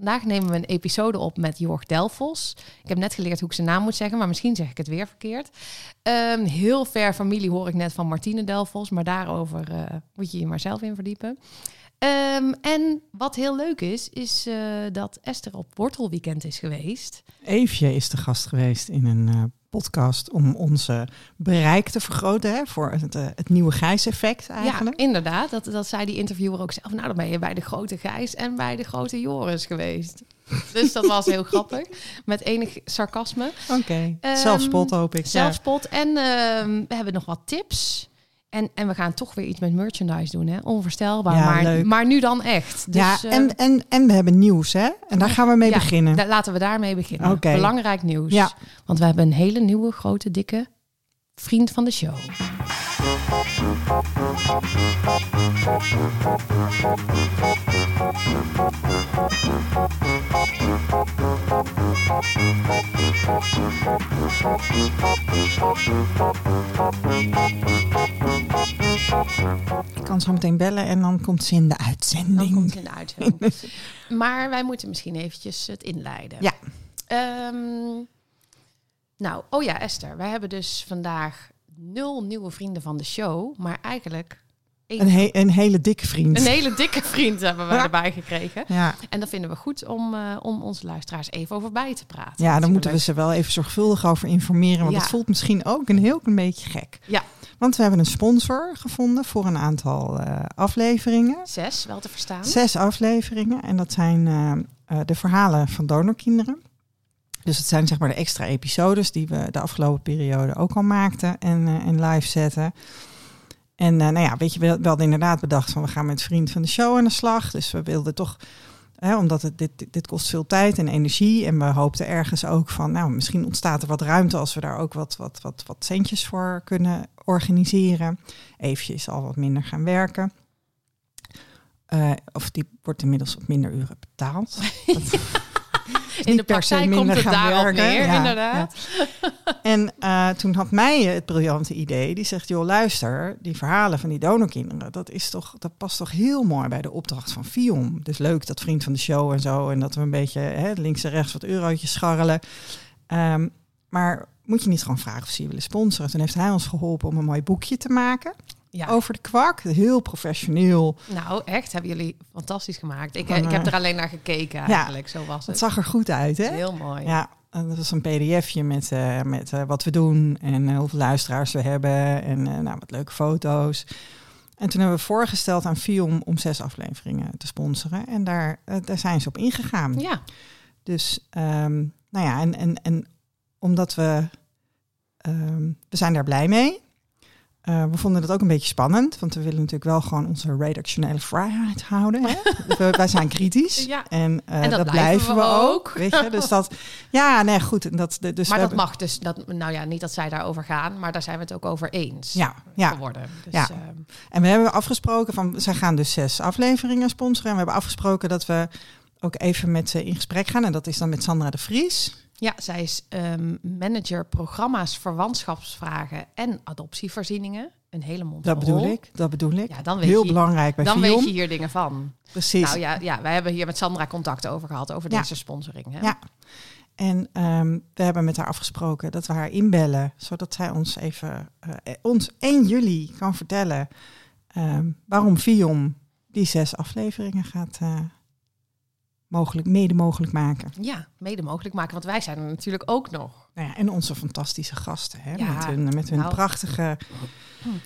Vandaag nemen we een episode op met Jorg Delfos. Ik heb net geleerd hoe ik zijn naam moet zeggen, maar misschien zeg ik het weer verkeerd. Um, heel ver familie hoor ik net van Martine Delfos, maar daarover uh, moet je je maar zelf in verdiepen. Um, en wat heel leuk is, is uh, dat Esther op wortelweekend is geweest. Eefje is de gast geweest in een uh, podcast om onze bereik te vergroten hè, voor het, uh, het nieuwe Gijs-effect eigenlijk. Ja, inderdaad. Dat, dat zei die interviewer ook zelf. Nou, dan ben je bij de grote Gijs en bij de grote Joris geweest. Dus dat was heel grappig. Met enig sarcasme. Oké, okay. um, zelfspot hoop ik. Zelfspot. Ja. En uh, we hebben nog wat tips. En, en we gaan toch weer iets met merchandise doen, hè? Onvoorstelbaar, ja, maar, leuk. maar nu dan echt. Dus, ja, en, en, en we hebben nieuws, hè? En daar gaan we mee ja, beginnen. Da laten we daarmee beginnen. Okay. Belangrijk nieuws. Ja. Want we hebben een hele nieuwe, grote, dikke vriend van de show. Ik kan zo meteen bellen en dan komt ze in de uitzending. Dan komt ze in de uitzending. maar wij moeten misschien eventjes het inleiden. Ja. Um, nou, oh ja, Esther. Wij hebben dus vandaag nul nieuwe vrienden van de show, maar eigenlijk... Een, he een hele dikke vriend. Een hele dikke vriend hebben we erbij gekregen. Ja. En dat vinden we goed om, uh, om onze luisteraars even over bij te praten. Ja, dan moeten we ze wel even zorgvuldig over informeren. Want Ja. het voelt misschien ook een heel klein beetje gek. Ja, Want we hebben een sponsor gevonden voor een aantal uh, afleveringen. zes wel te verstaan. Zes afleveringen. En dat zijn uh, uh, de verhalen van donorkinderen. Dus het zijn zeg maar de extra episodes die we de afgelopen periode ook al maakten en, uh, en live zetten. En nou ja, weet je, we, we hadden inderdaad bedacht van we gaan met vriend van de show aan de slag. Dus we wilden toch, hè, omdat het, dit, dit kost veel tijd en energie. En we hoopten ergens ook van, nou misschien ontstaat er wat ruimte als we daar ook wat, wat, wat, wat centjes voor kunnen organiseren. Eventjes al wat minder gaan werken. Uh, of die wordt inmiddels op minder uren betaald. Dat, in de praktijk komt het daarop werken. neer, ja, inderdaad. Ja. En uh, toen had mij het briljante idee. Die zegt, joh, luister, die verhalen van die donorkinderen... dat, is toch, dat past toch heel mooi bij de opdracht van Fion. Dus leuk dat vriend van de show en zo... en dat we een beetje hè, links en rechts wat eurotjes scharrelen. Um, maar moet je niet gewoon vragen of ze je willen sponsoren? Toen heeft hij ons geholpen om een mooi boekje te maken... Ja. over de kwak. Heel professioneel. Nou, echt, hebben jullie fantastisch gemaakt. Ik, ik heb er alleen naar gekeken eigenlijk, ja, zo was het. Het zag er goed uit, hè? Heel mooi. Ja, dat was een pdfje met, uh, met uh, wat we doen en uh, hoeveel luisteraars we hebben en nou, wat leuke foto's. En toen hebben we voorgesteld aan Fium om zes afleveringen te sponsoren. En daar, daar zijn ze op ingegaan. Ja. Dus, um, nou ja, en, en, en omdat we... Um, we zijn daar blij mee. Uh, we vonden het ook een beetje spannend, want we willen natuurlijk wel gewoon onze redactionele vrijheid houden. Hè? we, wij zijn kritisch ja. en, uh, en, dat, dat blijven we ook. ook. Weet je? Dus dat, ja, nee, goed. Dat, dus maar dat hebben... mag dus, dat, nou ja, niet dat zij daarover gaan, maar daar zijn we het ook over eens ja, ja. geworden. Dus, ja. Uh, en we hebben afgesproken van, zij gaan dus zes afleveringen sponsoren. En we hebben afgesproken dat we ook even met ze in gesprek gaan. En dat is dan met Sandra de Vries. Ja, zij is um, manager programma's, verwantschapsvragen en adoptievoorzieningen. Een hele mond Dat bedoel ik, dat bedoel ik. Ja, dan weet Heel je, belangrijk bij Dan weet je hier dingen van. Precies. Nou ja, ja, wij hebben hier met Sandra contact over gehad, over Ja. deze sponsoring. Hè? Ja. En um, we hebben met haar afgesproken dat we haar inbellen, zodat zij ons even, uh, ons 1 juli kan vertellen um, waarom Fion die zes afleveringen gaat uh, mogelijk, mede mogelijk maken. Ja, mede mogelijk maken, want wij zijn er natuurlijk ook nog. Nou ja, en onze fantastische gasten, hè? Ja, met hun, met hun nou, prachtige...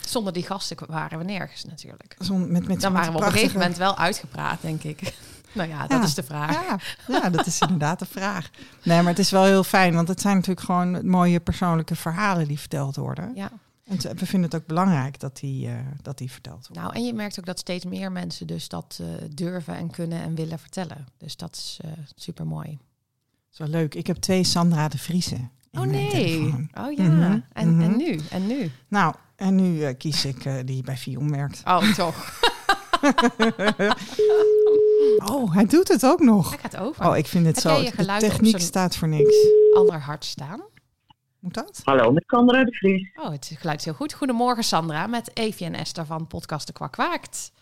Zonder die gasten waren we nergens natuurlijk. Zon, met, met, Dan waren we op een gegeven moment wel uitgepraat, denk ik. Nou ja, dat Ja. is de vraag. Ja, ja, dat is inderdaad de vraag. Nee, maar het is wel heel fijn, want het zijn natuurlijk gewoon mooie persoonlijke verhalen die verteld worden. Ja. En we vinden het ook belangrijk dat die, eh, dat die verteld worden. Nou, en je merkt ook dat steeds meer mensen dus dat uh, durven en kunnen en willen vertellen. Dus dat is uh, super mooi. Zo leuk. Ik heb twee Sandra de Vriezen. Oh nee. telefoon. Oh ja. Mhm, En, en mhm. nu? En nu? Nou, en nu uh, kies ik uh, die bij Fion werkt. Oh, toch. oh, hij doet het ook nog. Hij gaat over. Oh, ik vind het Heb zo. De techniek staat voor niks. Allerhard staan. Moet dat? Hallo, met Sandra de Vries. Oh, het geluid is heel goed. Goedemorgen Sandra, met Evie en Esther van Podcast De Kwak Waakt.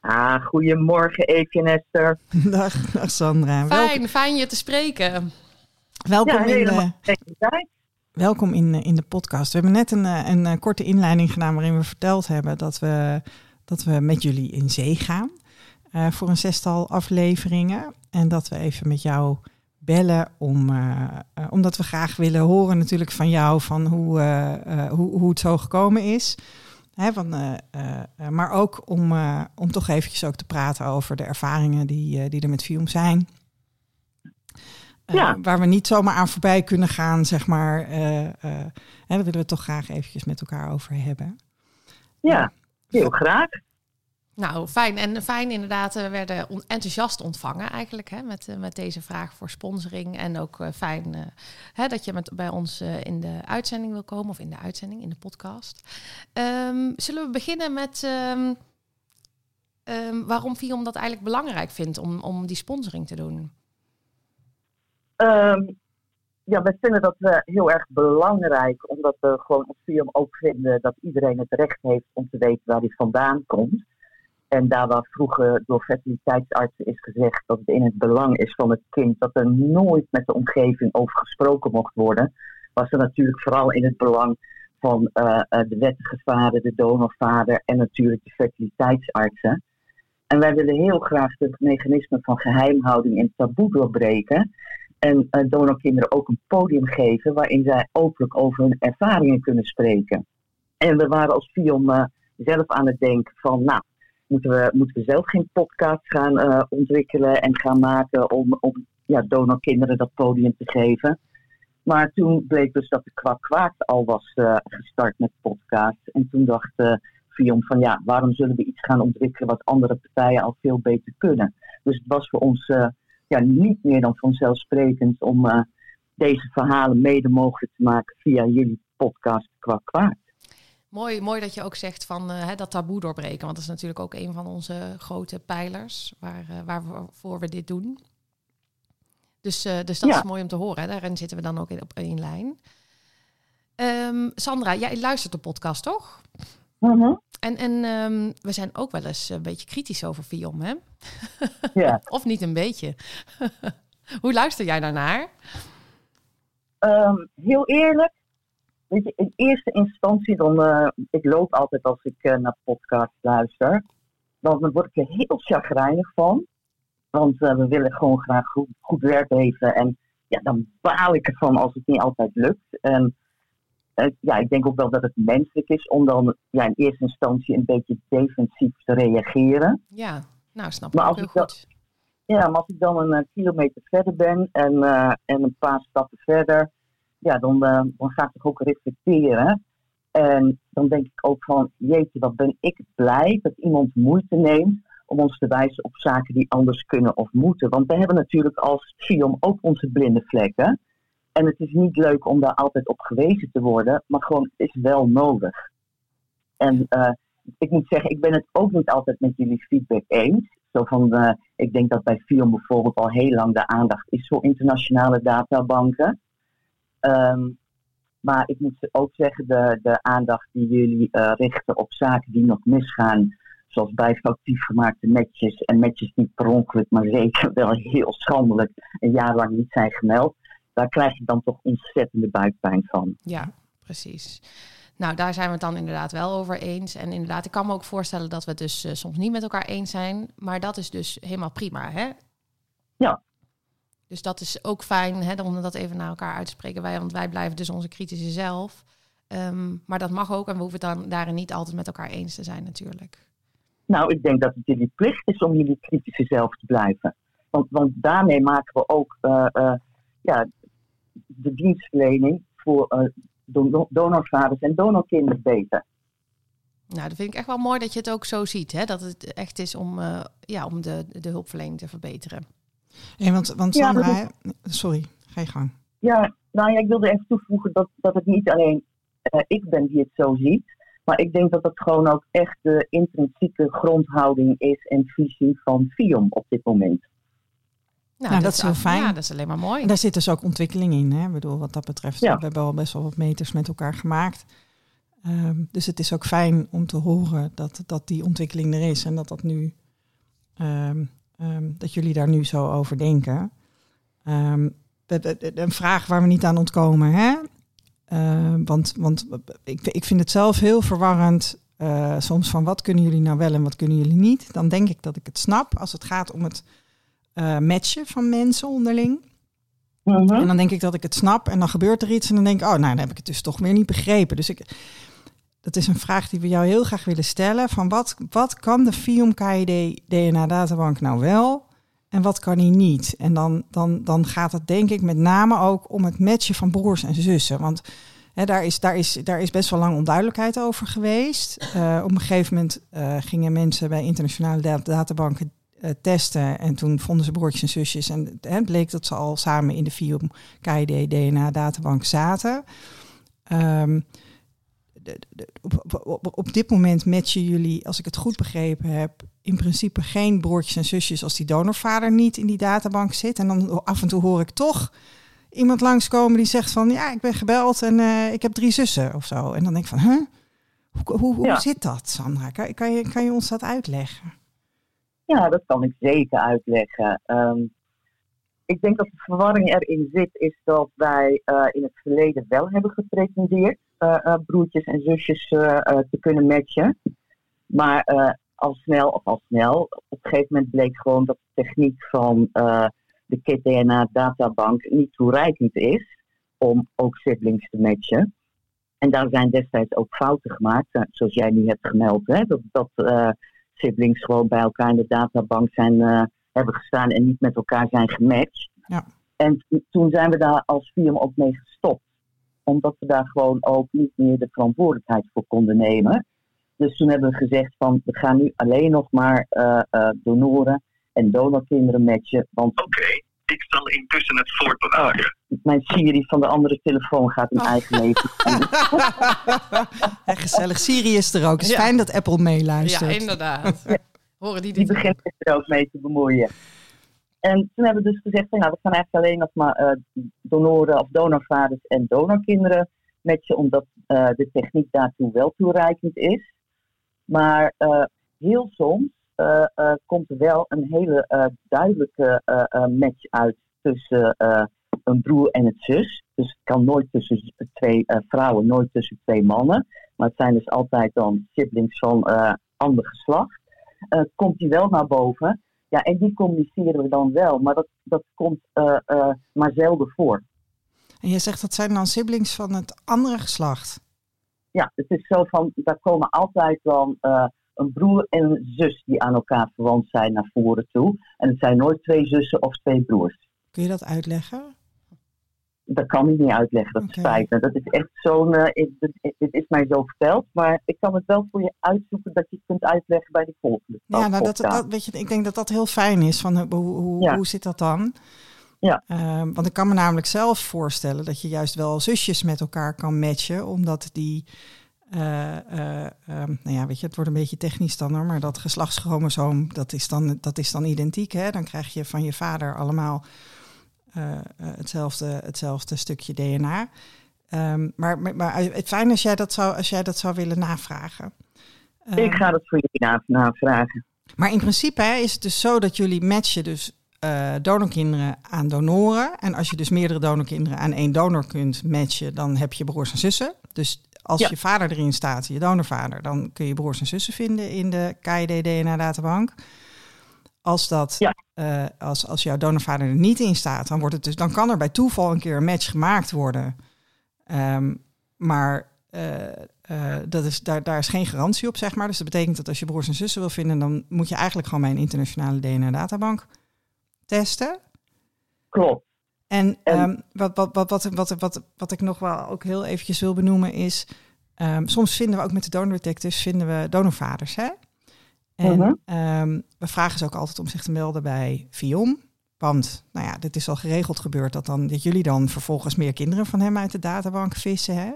Ah, goedemorgen Eefje en Esther. Dag, dag Sandra. Fijn, fijn je te spreken. Welkom, Ja, in, helemaal de, tijd. welkom in, eh, in de podcast. We hebben net een, eh, een, eh, korte inleiding gedaan waarin we verteld hebben dat we, dat we met jullie in zee gaan eh, voor een zestal afleveringen. En dat we even met jou bellen om, eh, eh, omdat we graag willen horen natuurlijk van jou van hoe, eh, hoe, hoe het zo gekomen is. Hè, van, maar ook om, om toch eventjes ook te praten over de ervaringen die, die er met film zijn. Waar we niet zomaar aan voorbij kunnen gaan, zeg maar. eh, eh, hè, daar willen we het toch graag eventjes met elkaar over hebben. Ja, heel graag. Nou, fijn. En fijn inderdaad, we werden enthousiast ontvangen eigenlijk hè, met, eh, met deze vraag voor sponsoring. En ook eh, fijn eh, hè, dat je met, bij ons eh, in de uitzending wil komen, of in de uitzending, in de podcast. Ehm, zullen we beginnen met ehm, ehm, waarom Viom dat eigenlijk belangrijk vindt om, om die sponsoring te doen? Ja, wij vinden dat eh, heel erg belangrijk, omdat we gewoon als film ook vinden dat iedereen het recht heeft om te weten waar hij vandaan komt. En daar waar vroeger door fertiliteitsartsen is gezegd dat het in het belang is van het kind dat er nooit met de omgeving over gesproken mocht worden, was er natuurlijk vooral in het belang van eh, eh, de wettige vader, de donorvader en natuurlijk de fertiliteitsartsen. En wij willen heel graag het mechanisme van geheimhouding en taboe doorbreken. En eh, donorkinderen ook een podium geven waarin zij openlijk over hun ervaringen kunnen spreken. En we waren als Fion eh, zelf aan het denken van, nou, moeten we, moeten we zelf geen podcast gaan eh, ontwikkelen en gaan maken om, om ja, donorkinderen dat podium te geven. Maar toen bleek dus dat de Kwak Kwaak al was eh, gestart met podcast. En toen dacht uh, van ja, waarom zullen we iets gaan ontwikkelen wat andere partijen al veel beter kunnen. Dus het was voor ons ja, niet meer dan vanzelfsprekend om deze verhalen mede mogelijk te maken via jullie podcast Kwak Kwaak. Mooi, mooi dat je ook zegt van uh, dat taboe doorbreken. Want dat is natuurlijk ook een van onze grote pijlers waar, uh, waarvoor we dit doen. Dus, uh, dus dat ja. is mooi om te horen. Hè? Daarin zitten we dan ook in, op één lijn. Um, Sandra, jij luistert de podcast, toch? Mm -hmm. En, en um, we zijn ook wel eens een beetje kritisch over Viom, hè? Ja. of niet een beetje. Hoe luister jij daarnaar? Um, heel eerlijk, weet je, in eerste instantie dan, uh, ik loop altijd als ik uh, naar podcasts luister, dan word ik er heel chagrijnig van. Want uh, we willen gewoon graag goed, goed werk leveren. En ja, dan baal ik ervan als het niet altijd lukt. En ja, ik denk ook wel dat het menselijk is om dan ja, in eerste instantie een beetje defensief te reageren. Ja, nou snap maar ik heel ik dan, goed. Ja, maar als ik dan een kilometer verder ben en, en een paar stappen verder, ja, dan, uh, dan ga ik ook reflecteren. En dan denk ik ook van, jeetje, wat ben ik blij dat iemand moeite neemt om ons te wijzen op zaken die anders kunnen of moeten. Want we hebben natuurlijk als FIOM ook onze blinde vlekken. En het is niet leuk om daar altijd op gewezen te worden, maar gewoon, het is wel nodig. En uh, ik moet zeggen, ik ben het ook niet altijd met jullie feedback eens. Zo van, uh, ik denk dat bij FIOM bijvoorbeeld al heel lang de aandacht is voor internationale databanken. Um, maar ik moet ook zeggen, de, de aandacht die jullie uh, richten op zaken die nog misgaan, zoals bij foutief gemaakte matches en matches die per ongeluk, maar zeker wel heel schandelijk een jaar lang niet zijn gemeld, daar krijg je dan toch ontzettende buikpijn van. Ja, precies. Nou, daar zijn we het dan inderdaad wel over eens. En inderdaad, ik kan me ook voorstellen dat we het dus uh, soms niet met elkaar eens zijn. Maar dat is dus helemaal prima, hè? Ja. Dus dat is ook fijn hè, om dat even naar elkaar uit te spreken. Wij, want wij blijven dus onze kritische zelf. Um, maar dat mag ook en we hoeven dan daarin niet altijd met elkaar eens te zijn natuurlijk. Nou, ik denk dat het jullie plicht is om jullie kritische zelf te blijven. Want, want daarmee maken we ook uh, uh, ja, de dienstverlening voor uh, donorvaders en donorkinderen beter. Nou, dat vind ik echt wel mooi dat je het ook zo ziet. Hè? Dat het echt is om, ja, om de, de hulpverlening te verbeteren. Want, want Sandra, ja, is... sorry, ga je gang. Ja, nou ja, ik wilde even toevoegen dat, dat het niet alleen uh, ik ben die het zo ziet. Maar ik denk dat het gewoon ook echt de intrinsieke grondhouding is en visie van FIOM op dit moment. Nou, nou dat, dat, is heel fijn. Ja, dat is alleen maar mooi. En daar zit dus ook ontwikkeling in. Hè? Ik bedoel, wat dat betreft, ja. we hebben al best wel wat meters met elkaar gemaakt. Um, dus het is ook fijn om te horen dat, dat die ontwikkeling er is en dat dat nu ehm, ehm, dat jullie daar nu zo over denken. Ehm, de- de- de- een vraag waar we niet aan ontkomen. Hè? Ehm, want want ik, ik vind het zelf heel verwarrend. eh, soms van wat kunnen jullie nou wel en wat kunnen jullie niet. Dan denk ik dat ik het snap als het gaat om het eh, matchen van mensen onderling. Mhm. En dan denk ik dat ik het snap en dan gebeurt er iets en dan denk ik, oh, nou, dan heb ik het dus toch weer niet begrepen. Dus ik, dat is een vraag die we jou heel graag willen stellen. Van wat, wat kan de FIOM KID DNA databank nou wel en wat kan hij niet? En dan, dan, dan gaat het denk ik met name ook om het matchen van broers en zussen. Want hè, daar, is, daar, is, daar is best wel lang onduidelijkheid over geweest. Eh, op een gegeven moment eh, gingen mensen bij internationale da- databanken eh, testen. En toen vonden ze broertjes en zusjes. En het bleek dat ze al samen in de FIOM KID DNA databank zaten. Ehm, de- de- op, op, op, op dit moment matchen jullie, als ik het goed begrepen heb, in principe geen broertjes en zusjes als die donorvader niet in die databank zit. En dan af en toe hoor ik toch iemand langskomen die zegt van ja, ik ben gebeld en eh, ik heb drie zussen of zo. En dan denk ik van, huh? Hoe, hoe, hoe Ja. zit dat, Sandra? Kan, kan, je, kan je ons dat uitleggen? Ja, dat kan ik zeker uitleggen. Ehm, ik denk dat de verwarring erin zit, is dat wij eh, in het verleden wel hebben gepretendeerd broertjes en zusjes eh, eh, te kunnen matchen. Maar eh, al snel, of al snel, op een gegeven moment bleek gewoon dat de techniek van eh, de KIT-DNA-databank niet toereikend is om ook siblings te matchen. En daar zijn destijds ook fouten gemaakt, eh, zoals jij nu hebt gemeld. Hè? Dat, dat eh, siblings gewoon bij elkaar in de databank zijn, eh, hebben gestaan en niet met elkaar zijn gematcht. Ja. En toen zijn we daar als firm ook mee gestopt. Omdat we daar gewoon ook niet meer de verantwoordelijkheid voor konden nemen. Dus toen hebben we gezegd van we gaan nu alleen nog maar eh, eh, donoren en donorkinderen matchen. Want Oké, ik zal intussen het voortbewaken. mijn Siri van de andere telefoon gaat een Oh. eigen leven. Ja, gezellig. Siri is er ook. Het is Ja. fijn dat Apple Ja, meeluistert. inderdaad. Horen die die begint zich er ook mee te bemoeien. En toen hebben we dus gezegd, nou, we gaan eigenlijk alleen nog maar eh, donoren of donorvaders en donorkinderen matchen, omdat eh, de techniek daartoe wel toereikend is. Maar eh, heel soms komt er wel een hele duidelijke match uit tussen een broer en het zus. Dus het kan nooit tussen twee vrouwen, nooit tussen twee mannen. Maar het zijn dus altijd dan siblings van ander geslacht komt die wel naar boven. Ja, en die communiceren we dan wel, maar dat, dat komt eh, eh, maar zelden voor. En je zegt dat zijn dan siblings van het andere geslacht. Ja, het is zo van, daar komen altijd dan eh, een broer en een zus die aan elkaar verwant zijn naar voren toe. En het zijn nooit twee zussen of twee broers. Kun je dat uitleggen? Dat kan ik niet uitleggen, dat Oké. spijt me. Dat is echt zo'n, eh, dit, dit is mij zo verteld, maar ik kan het wel voor je uitzoeken dat je het kunt uitleggen bij de volgende. Ja, nou, dat, weet je, ik denk dat dat heel fijn is. Van, eh, hoe, hoe, Ja. hoe zit dat dan? Ja. Ehm, want ik kan me namelijk zelf voorstellen dat je juist wel zusjes met elkaar kan matchen, omdat die, eh, eh, ehm, nou ja, weet je, het wordt een beetje technisch dan hoor, maar dat geslachtschromosoom, dat is dan, dat is dan identiek. Hè? Dan krijg je van je vader allemaal eh, eh, hetzelfde, hetzelfde stukje DNA. Ehm, maar, maar, maar het fijn als jij dat zou, als jij dat zou willen navragen. Ik Ehm, ga dat voor jullie na- navragen. maar in principe hè, is het dus zo dat jullie matchen dus eh, donorkinderen aan donoren. En als je dus meerdere donorkinderen aan één donor kunt matchen, dan heb je broers en zussen. Dus als Ja. je vader erin staat, je donorvader, dan kun je broers en zussen vinden in de KID DNA databank. Als, dat, Ja. eh, als, als jouw donorvader er niet in staat, dan, wordt het dus, dan kan er bij toeval een keer een match gemaakt worden. Ehm, maar eh, eh, dat is, daar, daar is geen garantie op, zeg maar. Dus dat betekent dat als je broers en zussen wil vinden, dan moet je eigenlijk gewoon bij een internationale DNA-databank testen. Klopt. En En- ehm, wat, wat, wat, wat, wat, wat, wat ik nog wel ook heel eventjes wil benoemen is... ehm, soms vinden we ook met de donor detectives vinden we donorvaders, hè? En Mhm. ehm, we vragen ze ook altijd om zich te melden bij FIOM. Want, nou ja, dit is al geregeld gebeurd dat, dan, dat jullie dan vervolgens meer kinderen van hem uit de databank vissen, hè?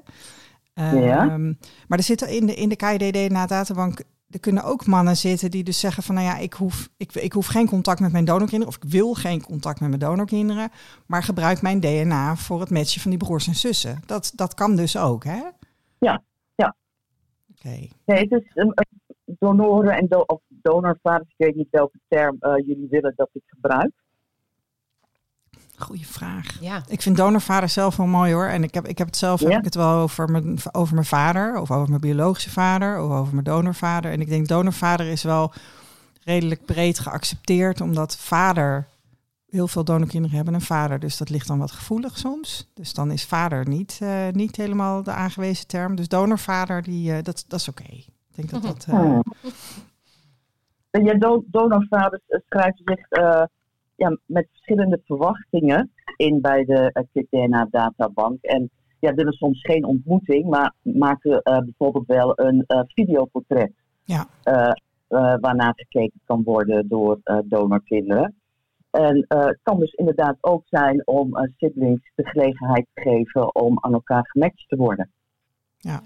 Ja. Ehm, maar er zitten in de, in de KID-DNA-databank er kunnen ook mannen zitten die dus zeggen van nou ja, ik hoef, ik, ik hoef geen contact met mijn donorkinderen of ik wil geen contact met mijn donorkinderen, maar gebruik mijn DNA voor het matchen van die broers en zussen. Dat, dat kan dus ook, hè? Ja, ja. Oké. Nee, het is um, donoren en do of donorvaders. Ik weet niet welke term eh, jullie willen dat ik gebruik. Goeie vraag. Ja. Ik vind donorvader zelf wel mooi hoor. En ik heb, ik heb het zelf Ja? heb ik het wel over mijn, over mijn vader, of over mijn biologische vader, of over mijn donorvader. En ik denk donorvader is wel redelijk breed geaccepteerd, omdat vader, heel veel donorkinderen hebben een vader, dus dat ligt dan wat gevoelig soms. Dus dan is vader niet, eh, niet helemaal de aangewezen term. Dus donorvader, die, eh, dat, dat is oké. Ik denk dat dat... eh, Hmm. En je do- donorvaders eh, schrijven zich eh, ja, met verschillende verwachtingen in bij de uh, DNA-databank. En ja, willen soms geen ontmoeting, maar maken eh, bijvoorbeeld wel een eh, videoportret. Ja. eh, eh, waarna gekeken kan worden door eh, donorkinderen. En eh, het kan dus inderdaad ook zijn om eh, siblings de gelegenheid te geven om aan elkaar gematcht te worden. Ja,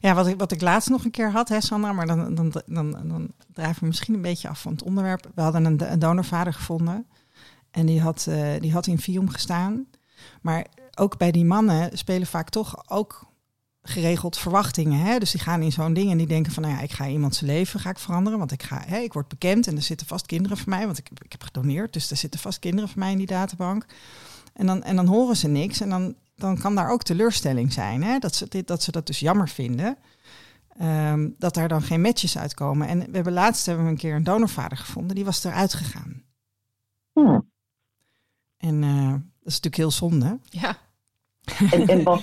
wat ik, wat ik laatst nog een keer had, hè, Sandra, maar dan, dan, dan, dan drijven we misschien een beetje af van het onderwerp. We hadden een, een donorvader gevonden en die had, eh, die had in Vium gestaan. Maar ook bij die mannen spelen vaak toch ook geregeld verwachtingen. Hè? Dus die gaan in zo'n ding en die denken van, nou ja, ik ga iemand zijn leven ga ik veranderen, want ik, ga, hè, ik word bekend en er zitten vast kinderen van mij, want ik, ik heb gedoneerd, dus er zitten vast kinderen van mij in die databank. En dan, en dan horen ze niks en dan, dan kan daar ook teleurstelling zijn. Hè? Dat, ze dit, dat ze dat dus jammer vinden. ehm, dat daar dan geen matches uitkomen. En we hebben laatst hebben we een keer een donorvader gevonden. Die was eruit gegaan. Hmm. En eh, dat is natuurlijk heel zonde. Ja. En, en was,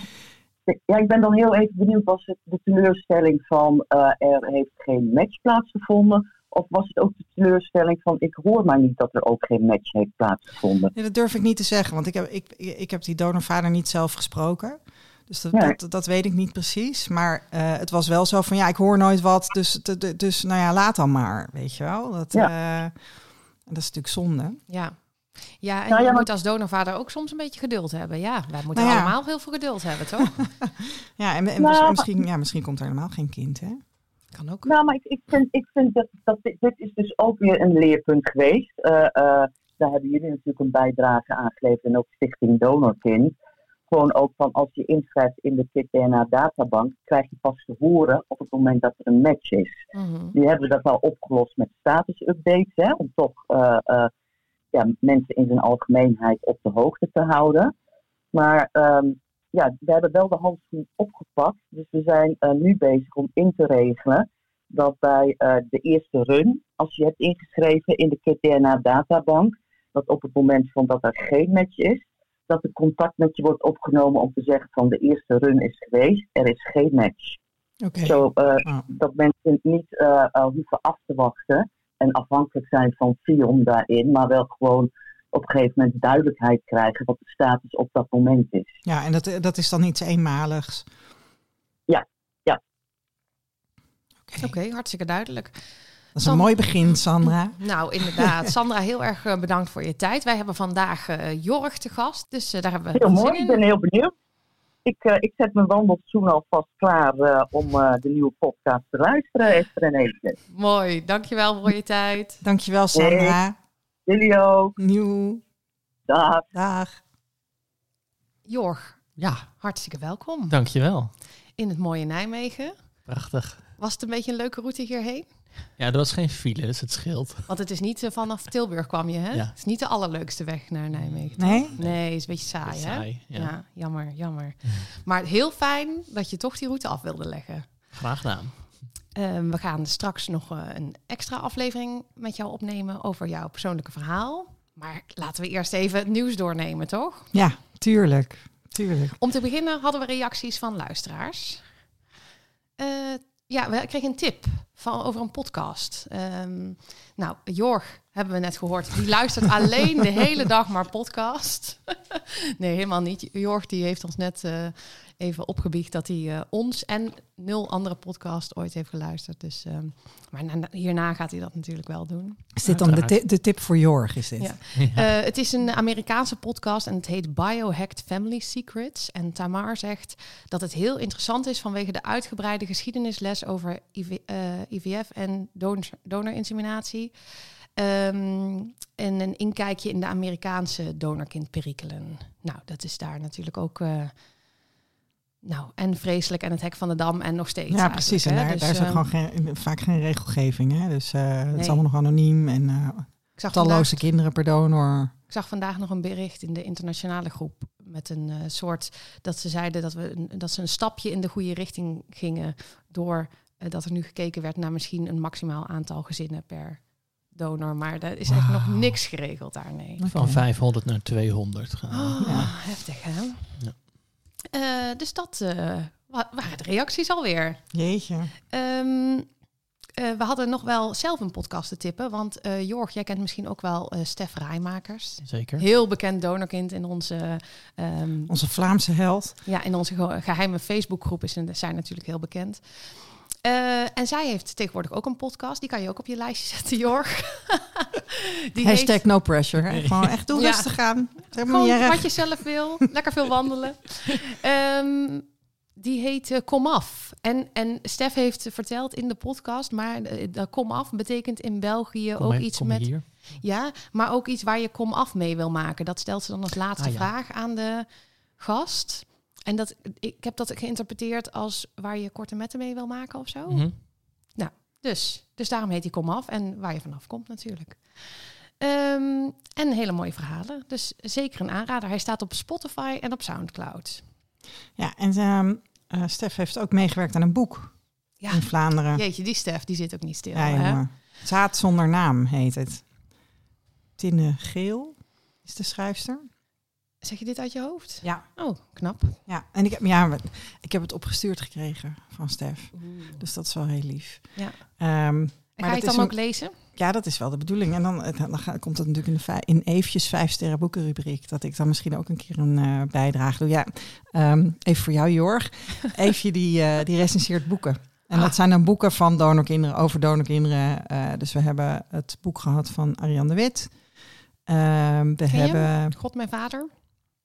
ja, ik ben dan heel even benieuwd, was het de teleurstelling van eh, er heeft geen match plaatsgevonden? Of was het ook de teleurstelling van ik hoor maar niet dat er ook geen match heeft plaatsgevonden? Ja, dat durf ik niet te zeggen, want ik heb, ik, ik heb die donorvader niet zelf gesproken. Dus dat, Nee. dat, dat weet ik niet precies. Maar eh, het was wel zo van, ja, ik hoor nooit wat. Dus, de- de- dus nou ja, laat dan maar, weet je wel. Dat, eh, dat is natuurlijk zonde. Ja. Ja, en Nou ja, je moet als donorvader ook soms een beetje geduld hebben. Ja, wij moeten Nou ja. allemaal heel veel geduld hebben, toch? Ja, en, en Nou, misschien, ja, misschien komt er helemaal geen kind, hè? Kan ook. Nou, maar ik, ik vind, ik vind dat, dat dit, dit is dus ook weer een leerpunt geweest. Eh, eh, daar hebben jullie natuurlijk een bijdrage aan geleverd en ook Stichting Donorkind. Gewoon ook van als je inschrijft in de KIT-DNA databank, krijg je pas te horen op het moment dat er een match is. Mhm. Die hebben dat al opgelost met status-updates, hè, om toch eh, ja, mensen in zijn algemeenheid op de hoogte te houden. Maar ehm, ja, we hebben wel de handschoen opgepakt. Dus we zijn eh, nu bezig om in te regelen dat bij eh, de eerste run, als je hebt ingeschreven in de KTNA-databank, dat op het moment van dat er geen match is, dat er contact met je wordt opgenomen om te zeggen van de eerste run is geweest, er is geen match. Oké. Zo, eh, Ah. dat mensen niet hoeven af te wachten en afhankelijk zijn van FIOM daarin, maar wel gewoon op een gegeven moment duidelijkheid krijgen wat de status op dat moment is. Ja, en dat, dat is dan iets eenmaligs. Ja, ja. Oké, hartstikke duidelijk. dat is een mooi begin, Sandra. Nou, inderdaad. Sandra, heel erg eh, bedankt voor je tijd. Wij hebben vandaag eh Jorg te gast, dus eh, daar hebben we Heel zin mooi, in. ik ben heel benieuwd. Ik, eh, ik zet mijn wandelstoel alvast klaar eh, om eh, de nieuwe podcast te luisteren, Esther en. Mooi, dankjewel voor je tijd. Dankjewel, Sandra. Jullie ook. Nieuw. Dag. Dag. Jorg, Ja, hartstikke welkom dankjewel. in het mooie Nijmegen. Prachtig. Was het een beetje een leuke route hierheen? Ja, er was geen file, dus het scheelt. Want het is niet eh, vanaf Tilburg kwam je, hè? Ja. Het is niet de allerleukste weg naar Nijmegen. Nee? Nee, het is een beetje saai, hè? Saai, ja. Ja. jammer, jammer. Maar heel fijn dat je toch die route af wilde leggen. Graag gedaan. Ehm, we gaan straks nog eh, een extra aflevering met jou opnemen over jouw persoonlijke verhaal. Maar laten we eerst even het nieuws doornemen, toch? Ja, tuurlijk. Tuurlijk. Om te beginnen hadden we reacties van luisteraars. Eh, ja, we kregen een tip van, over een podcast. Ehm, nou, Jorg hebben we net gehoord. Die luistert alleen de hele dag maar podcast. nee, helemaal niet. Jorg die heeft ons net eh, even opgebiecht dat hij eh, ons en nul andere podcast ooit heeft geluisterd. Dus, ehm, maar na- hierna gaat hij dat natuurlijk wel doen. Is dit dan de, de tip voor Jorg? Is dit? Ja. Eh, het is een Amerikaanse podcast en het heet Biohacked Family Secrets. En Tamar zegt dat het heel interessant is vanwege de uitgebreide geschiedenisles over IVF en donor, donorinseminatie. Ehm, en een inkijkje in de Amerikaanse donorkindperikelen. Nou, dat is daar natuurlijk ook eh, nou, en vreselijk en het hek van de dam en nog steeds. Ja, precies. En daar, Dus, daar is ook eh, gewoon geen, vaak geen regelgeving. Hè? Dus eh, het Nee. is allemaal nog anoniem en eh, ik zag talloze vandaag- kinderen per donor. Ik zag vandaag nog een bericht in de internationale groep met een soort dat ze zeiden dat we dat ze een stapje in de goede richting gingen door dat er nu gekeken werd naar misschien een maximaal aantal gezinnen per donor, maar er is echt nog niks geregeld daar. Nee. Van 500 naar 200 gaan. Oh, Ja. heftig hè? Ja. Eh, dus dat eh, wa- waren de reacties alweer. Jeetje. Ehm, eh, we hadden nog wel zelf een podcast te tippen, want eh Jorg, jij kent misschien ook wel eh Stef Rijmakers. Zeker. Heel bekend donorkind in onze, ehm, Onze Vlaamse held. ja, in onze ge- geheime Facebookgroep is zijn natuurlijk heel bekend. Eh, en zij heeft tegenwoordig ook een podcast. Die kan je ook op je lijstje zetten, Jorg. Die Hashtag heet- no pressure. Hè? Gewoon echt doe Ja. rustig aan. Gewoon wat je zelf wil. Lekker veel wandelen. Ehm, die heet eh, Kom Af. En, en Stef heeft verteld in de podcast, maar dat Kom Af betekent in België Kom ook iets kom met... hier. Ja, maar ook iets waar je Kom Af mee wil maken. Dat stelt ze dan als laatste Ah, ja. vraag aan de gast. En dat, ik heb dat geïnterpreteerd als waar je korte metten mee wil maken of zo. Mhm. Dus, dus daarom heet hij Kom Af en waar je vanaf komt natuurlijk. Ehm, en hele mooie verhalen. Dus zeker een aanrader. Hij staat op Spotify en op Soundcloud. Ja, en ehm eh, Stef heeft ook meegewerkt aan een boek Ja, in Vlaanderen. jeetje, die Stef, die zit ook niet stil. Ja, hè? Zaad zonder naam heet het. Tinne Geel is de schrijfster. Zeg je dit uit je hoofd? Ja. Oh, knap. Ja, en ik heb, ja, ik heb het opgestuurd gekregen van Stef. Dus dat is wel heel lief. Ja. Ehm, En ga je het dan een- ook lezen? Ja, dat is wel de bedoeling. En dan, dan komt het natuurlijk in, de vij- in eventjes vijf sterren boekenrubriek. Dat ik dan misschien ook een keer een eh, bijdrage doe. Ja, ehm, even voor jou Jorg. Eefje die, eh, die recenseert boeken. En Ah. dat zijn dan boeken van donorkinderen, over donorkinderen. Eh, dus we hebben het boek gehad van Ariane de Wit. Ehm, we hebben... God mijn vader?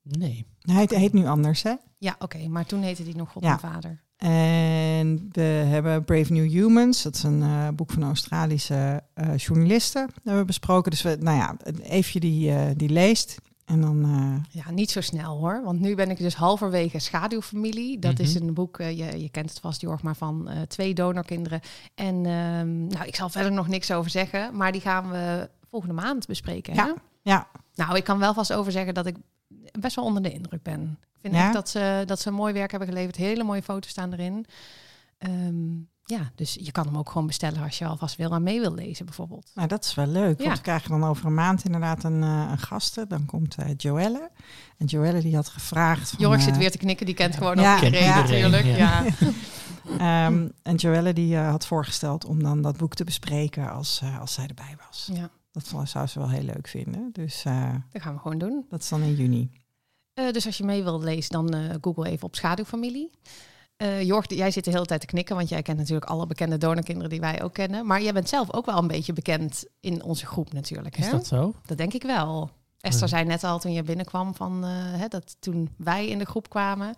Nee. Hij heet, heet nu anders, hè? Ja, oké. maar toen heette die nog God Ja. mijn vader. En we hebben Brave New Humans. Dat is een eh, boek van Australische eh, journalisten. Dat hebben we besproken. Dus we, nou ja, Eefje die, eh, die leest. En dan, eh, Ja, niet zo snel hoor. Want nu ben ik dus halverwege Schaduwfamilie. Dat is Mhm. een boek, je, je kent het vast, Jorg, maar van eh, twee donorkinderen. En ehm, nou, ik zal verder nog niks over zeggen. Maar die gaan we volgende maand bespreken. Ja. Hè? ja, Nou, ik kan wel vast over zeggen dat ik best wel onder de indruk ben. Ik vind Ja? echt dat ze, dat ze mooi werk hebben geleverd. Hele mooie foto's staan erin. Ehm, ja, dus je kan hem ook gewoon bestellen als je alvast wil aan mee wil lezen, bijvoorbeeld. nou dat is wel leuk. Ja. Want we krijgen dan over een maand inderdaad een, eh, een gasten. Dan komt eh, Joelle. En Joelle die had gevraagd... Van, Jorg zit eh, weer te knikken, die kent gewoon Ja, ook iedereen ja. natuurlijk. Ja. ehm, en Joelle die eh, had voorgesteld om dan dat boek te bespreken als, eh, als zij erbij was. ja, Dat zou- ze wel heel leuk vinden. Dus eh, dat gaan we gewoon doen. dat is dan in juni. Eh, dus als je mee wilt lezen, dan eh, google even op Schaduwfamilie. Eh Jorg, jij zit de hele tijd te knikken, want jij kent natuurlijk alle bekende donorkinderen die wij ook kennen. Maar jij bent zelf ook wel een beetje bekend in onze groep natuurlijk. Is dat zo? Dat denk ik wel. Esther Ja. zei net al toen je binnenkwam van eh, hè, dat toen wij in de groep kwamen,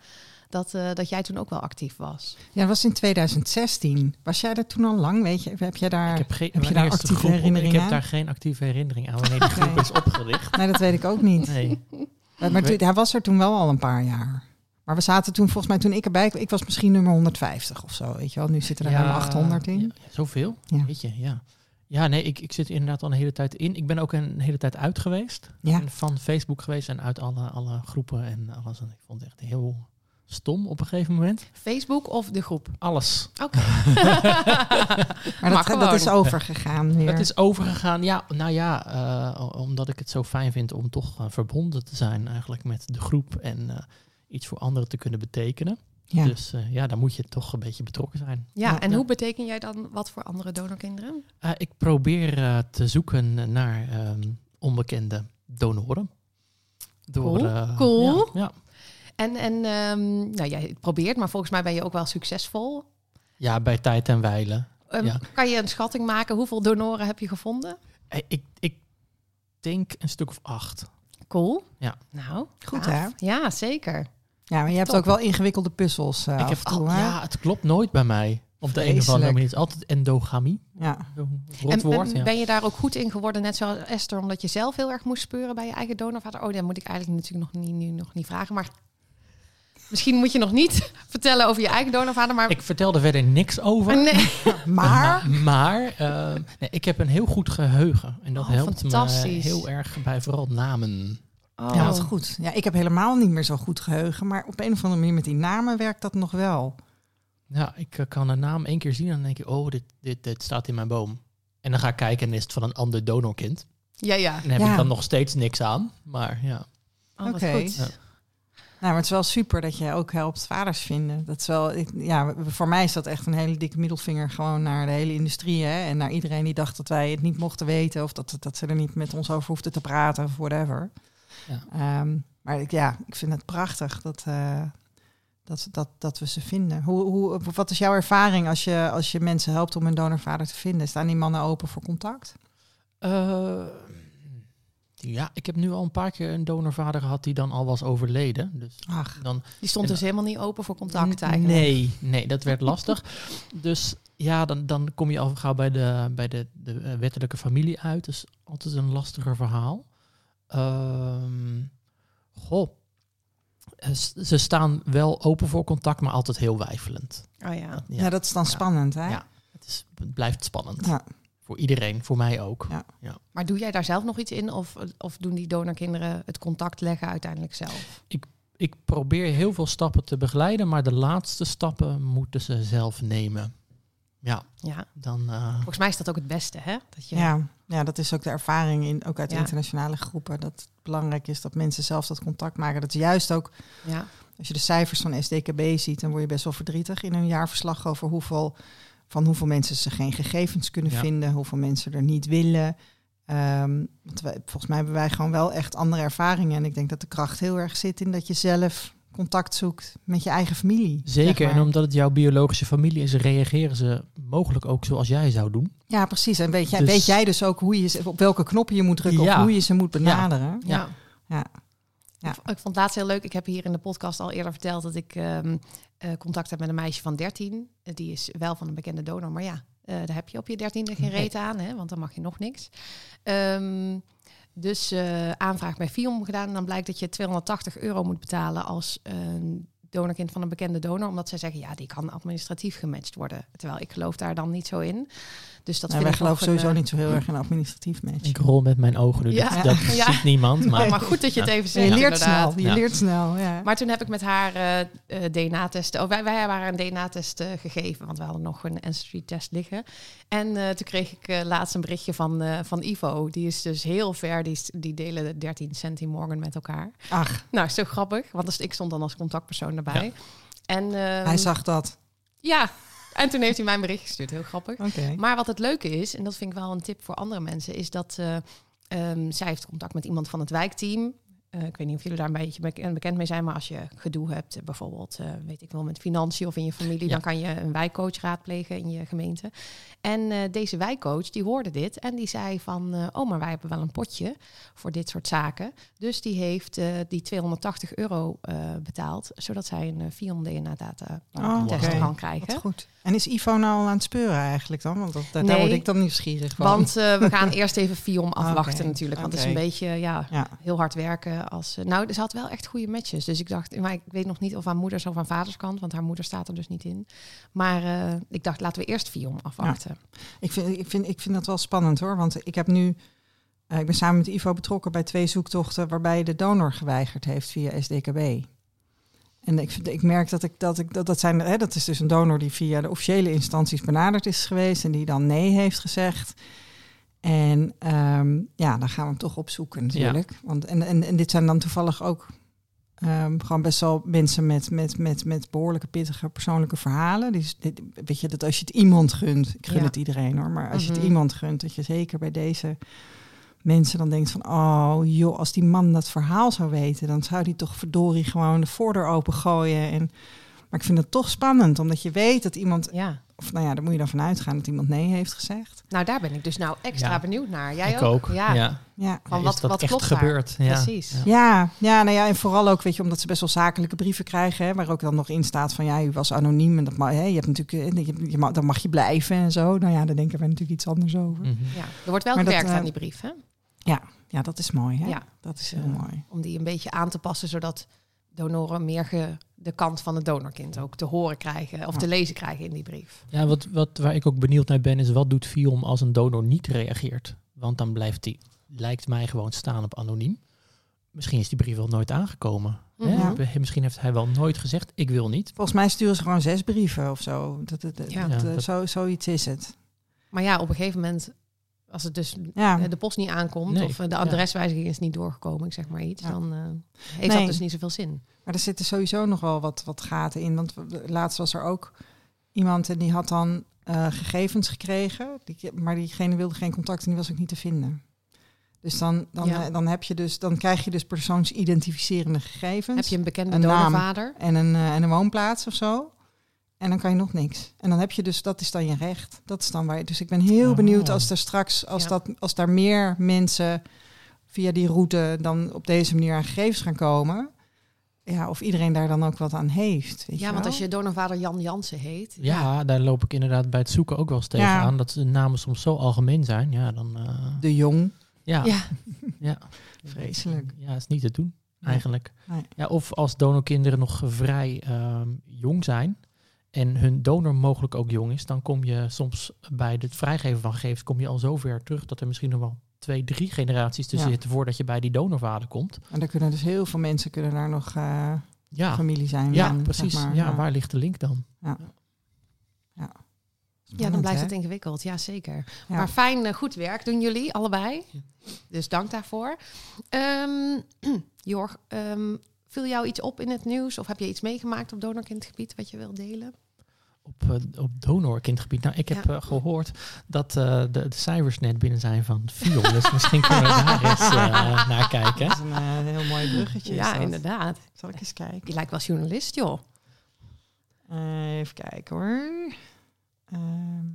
dat, eh, dat jij toen ook wel actief was. Ja, dat was in 2016. Was jij er toen al lang? Weet je, heb jij daar... Ik heb, geen, heb je daar actieve groep herinneringen Ik heb aan? daar geen actieve herinnering aan wanneer die groep Nee. is opgericht. Nee, dat weet ik ook niet. Nee. Maar, maar toen- hij was er toen wel al een paar jaar. Maar we zaten toen, volgens mij, toen ik erbij kwam, ik was misschien nummer 150 of zo. Weet je wel, nu zitten er helemaal 800 in. ja, zoveel? Ja. Weet je, ja. Ja, nee, ik, ik zit inderdaad al een hele tijd in. Ik ben ook een hele tijd uit geweest. Ja. En Van Facebook geweest en uit alle, alle groepen en alles. En ik vond het echt heel stom op een gegeven moment. Facebook of de groep? Alles. Oké. Maar Mag dat, dat is overgegaan weer. Het is overgegaan. Ja, nou ja, eh, omdat ik het zo fijn vind om toch eh, verbonden te zijn eigenlijk met de groep en eh, iets voor anderen te kunnen betekenen. ja. Dus eh, ja, dan moet je toch een beetje betrokken zijn. Ja, Ja. en Ja. hoe beteken jij dan wat voor andere donorkinderen? Eh, ik probeer eh, te zoeken naar ehm, onbekende donoren. Door, Cool. Cool. Ja, ja. En, en ehm, nou, jij probeert, maar volgens mij ben je ook wel succesvol. Ja, bij tijd en wijlen. Ehm, Ja. Kan je een schatting maken? Hoeveel donoren heb je gevonden? Eh, ik, ik denk een stuk of acht. Cool. Ja. Nou, Goed, hè? Ja, zeker. ja, maar je hebt Top. ook wel ingewikkelde puzzels eh, ik heb toe, al, ja, het klopt nooit bij mij. Op de een of andere manier. Het is altijd endogamie. Ja. En, woord. en ja. ben je daar ook goed in geworden, net zoals Esther, omdat je zelf heel erg moest speuren bij je eigen donorvader? Oh, dat moet ik eigenlijk natuurlijk nog niet, nu nog niet vragen. Maar Misschien moet je nog niet vertellen over je eigen donorvader, maar... Ik vertelde verder niks over. Nee. Maar, Maar, maar, eh, nee, ik heb een heel goed geheugen. En dat Oh, helpt me heel erg bij vooral namen. Oh. ja, wat goed. Ja, ik heb helemaal niet meer zo goed geheugen. Maar op een of andere manier met die namen werkt dat nog wel. Ja, ik eh, kan een naam één keer zien en dan denk ik, oh, dit, dit, dit staat in mijn boom. En dan ga ik kijken en is het van een ander donorkind. Ja, ja. En dan heb Ja. ik dan nog steeds niks aan. Maar ja, Oh, Oké. Ja. Nou, maar het is wel super dat je ook helpt vaders vinden. Dat is wel, ik- ja, voor mij is dat echt een hele dikke middelvinger gewoon naar de hele industrie. Hè? En naar iedereen die dacht dat wij het niet mochten weten. Of dat, dat ze er niet met ons over hoefden te praten of whatever. Ja. Ehm, maar ik, ja, ik vind het prachtig dat, eh, dat, dat, dat we ze vinden. Hoe, hoe, wat is jouw ervaring als je, als je mensen helpt om een donorvader te vinden? Staan die mannen open voor contact? Eh, ja, ik heb nu al een paar keer een donorvader gehad die dan al was overleden. Dus Ach, dan Die stond dus helemaal niet open voor contact eigenlijk. Nee, nee, dat werd lastig. dus ja, dan, dan kom je al gauw bij de, bij de, de eh, wettelijke familie uit. Dus altijd een lastiger verhaal. Ehm, goh. Eh, Ze staan wel open voor contact, maar altijd heel weifelend. Oh ja. ja. dat is dan Ja. spannend, hè? Ja. Het, is, het blijft spannend. Ja. Voor iedereen, voor mij ook. Ja. Maar doe jij daar zelf nog iets in? Of, of doen die donorkinderen het contact leggen uiteindelijk zelf? Ik probeer heel veel stappen te begeleiden, maar de laatste stappen moeten ze zelf nemen. Ja, Ja. dan... eh, Volgens mij is dat ook het beste, hè? Dat je... Ja, ja, dat is ook de ervaring, in, ook uit Ja. internationale groepen. Dat het belangrijk is dat mensen zelf dat contact maken. Dat is juist ook, ja. als je de cijfers van SDKB ziet, dan word je best wel verdrietig in een jaarverslag over hoeveel, van hoeveel mensen ze geen gegevens kunnen Ja. vinden, hoeveel mensen er niet willen. Ehm, want wij, volgens mij hebben wij gewoon wel echt andere ervaringen. En ik denk dat de kracht heel erg zit in dat je zelf contact zoekt met je eigen familie. Zeker, zeg maar. en omdat het jouw biologische familie is, reageren ze mogelijk ook zoals jij zou doen. Ja, precies. En weet jij, Dus- weet jij dus ook hoe je ze, op welke knoppen je moet drukken Ja. of hoe je ze moet benaderen? Ja. Ja. Ja. Ik, ik vond het laatst heel leuk. Ik heb hier in de podcast al eerder verteld dat ik ehm, eh, contact heb met een meisje van 13. Eh, die is wel van een bekende donor, maar ja, eh, daar heb je op je dertiende geen reet aan, hè, want dan mag je nog niks. Ehm, dus aanvraag bij FIOM gedaan en dan blijkt dat je 280 euro moet betalen als een donorkind van een bekende donor, omdat zij zeggen ja, die kan administratief gematcht worden. Terwijl ik geloof daar dan niet zo in. Dus dat Nou, vind wij geloven sowieso een, eh, niet zo heel erg in administratief match. Ik rol met mijn ogen nu, Ja. dat, dat Ja. ziet niemand. Maar Maar, maar goed dat je het even je zegt. leert inderdaad. snel, je Ja. leert snel. Ja. Maar toen heb ik met haar eh, eh, DNA-testen. Oh, wij, wij waren een DNA-test eh, gegeven, want we hadden nog een ancestry-test liggen. En eh, toen kreeg ik laatst een berichtje van, eh, van Ivo. Die is dus heel ver. Die, is- die delen de 13 centi morgen met elkaar. Ach, Nou, zo grappig, want dus ik stond dan als contactpersoon erbij. En, ehm, hij zag dat. Ja, en toen heeft hij mij een bericht gestuurd. Heel grappig. Oké. Maar wat het leuke is, en dat vind ik wel een tip voor andere mensen, is dat eh, ehm, zij heeft contact met iemand van het wijkteam. Eh, ik weet niet of jullie daar een beetje bek- bekend mee zijn, maar als je gedoe hebt, eh, bijvoorbeeld, eh, weet ik wel, met financiën of in je familie, Ja. dan kan je een wijkcoach raadplegen in je gemeente. En eh, deze wijkcoach, die hoorde dit en die zei van, eh, oh, maar wij hebben wel een potje voor dit soort zaken. Dus die heeft eh, die 280 euro eh, betaald, zodat zij een uh, Fion DNA-data Oh, kan krijgen. Wat goed. En is Ivo nou al aan het speuren eigenlijk dan? Want dat, daar, Nee. word ik dan nieuwsgierig van. Want eh, we gaan eerst even Fiom afwachten natuurlijk. Want het is een beetje ja, Ja. heel hard werken. Als, eh, nou, ze had wel echt goede matches. Dus ik dacht, maar ik weet nog niet of aan moeders of aan vaders kant. Want haar moeder staat er dus niet in. Maar eh, ik dacht, laten we eerst Fiom afwachten. Ik, vind, ik, vind, ik vind dat wel spannend hoor. Want ik heb nu. ik ben samen met Ivo betrokken bij twee zoektochten waarbij de donor geweigerd heeft via SDKB. En ik, ik merk dat ik dat ik dat, dat zijn. Hè, dat is dus een donor die via de officiële instanties benaderd is geweest en die dan nee heeft gezegd. En ehm, ja, dan gaan we hem toch opzoeken natuurlijk. Want, en, en, en dit zijn dan toevallig ook ehm, gewoon best wel mensen met, met, met, met behoorlijke pittige persoonlijke verhalen. Dus dit, weet je, dat als je het iemand gunt, ik gun Ja. het iedereen hoor, maar als je Mhm. het iemand gunt, dat je zeker bij deze mensen dan denkt van, oh joh, als die man dat verhaal zou weten, dan zou die toch verdorie gewoon de voordeur opengooien. En, maar ik vind het toch spannend, omdat je weet dat iemand, Ja, of nou ja, daar moet je dan vanuit gaan dat iemand nee heeft gezegd. nou daar ben ik dus nou extra Ja. benieuwd naar. Jij ik ook. Ja, Ja. Ja. Van wat, wat echt klopt gebeurd? Ja. Precies. Ja. Ja, nou ja, en vooral ook, weet je, omdat ze best wel zakelijke brieven krijgen, hè, waar ook dan nog in staat van, ja, u was anoniem en dat mag, hè, je hebt natuurlijk, eh, je, je mag, dan mag je blijven en zo. Nou ja, daar denken we natuurlijk iets anders over. Mhm. Ja, er wordt wel Maar dat, gewerkt eh, aan die brief, hè? Ja, dat is mooi, hè? Ja. Dat is Dus, heel eh, mooi. Om die een beetje aan te passen, zodat donoren meer de kant van het donorkind ook te horen krijgen of Ja. te lezen krijgen in die brief. Ja, wat, wat, waar ik ook benieuwd naar ben, is wat doet Fion als een donor niet reageert? Want dan blijft hij, lijkt mij, gewoon staan op anoniem. Misschien is die brief wel nooit aangekomen. hè? Mhm. Misschien heeft hij wel nooit gezegd, ik wil niet. Volgens mij sturen ze gewoon zes brieven of zo. Dat, dat, dat, Ja. dat, Ja, eh, dat- zo, zoiets is het. Maar ja, op een gegeven moment, als het dus Ja, eh, de post niet aankomt Nee, of eh, de adreswijziging is niet doorgekomen, ik zeg maar iets, Ja. dan eh, heeft Nee. dat dus niet zoveel zin. maar er zitten sowieso nog wel wat, wat gaten in. Want laatst was er ook iemand en die had dan eh, gegevens gekregen. Die, maar diegene wilde geen contact en die was ook niet te vinden. Dus dan, dan, Ja. dan, heb je dus, dan krijg je dus persoonsidentificerende gegevens. Heb je een bekende Een naam. donorvader? en een, en een woonplaats of zo. En dan kan je nog niks. En dan heb je dus, dat is dan je recht. Dat is dan waar je. Dus ik ben heel Oh. benieuwd als er straks, als, Ja. dat, als daar meer mensen via die route dan op deze manier aan gegevens gaan komen. Ja, of iedereen daar dan ook wat aan heeft. Weet Ja, je want wel? als je donorvader Jan Jansen heet. Ja, daar loop ik inderdaad bij het zoeken ook wel eens tegen Ja. aan. Dat de namen soms zo algemeen zijn. Ja, dan... eh, De jong. ja, Ja. ja. Vreselijk. Ja, is niet te doen, eigenlijk. Nee. Ja, of als donorkinderen nog vrij ehm, jong zijn en hun donor mogelijk ook jong is, dan kom je soms bij het vrijgeven van gegevens kom je al zo ver terug dat er misschien nog wel twee, drie generaties tussen Ja. zitten voordat je bij die donorvader komt. En daar kunnen dus heel veel mensen kunnen daar nog eh, Ja, familie zijn. ja dan, precies. zeg maar. ja, waar ligt de link dan? Ja, dan blijft hè? het ingewikkeld. Ja, zeker. Ja. Maar fijn, eh, goed werk doen jullie allebei. Dus dank daarvoor. Ehm Jorg, ehm, viel jou iets op in het nieuws? Of heb je iets meegemaakt op donorkindgebied wat je wilt delen? Op, eh, op donorkindgebied. Nou, ik heb Ja. eh, gehoord dat eh, de, de cijfers net binnen zijn van Fion. dus misschien kunnen we daar eens eh, naar kijken. Dat is een heel mooi bruggetje. ja, inderdaad. Zal ik eens kijken? Je lijkt wel journalist, joh. Eh, even kijken hoor. Ehm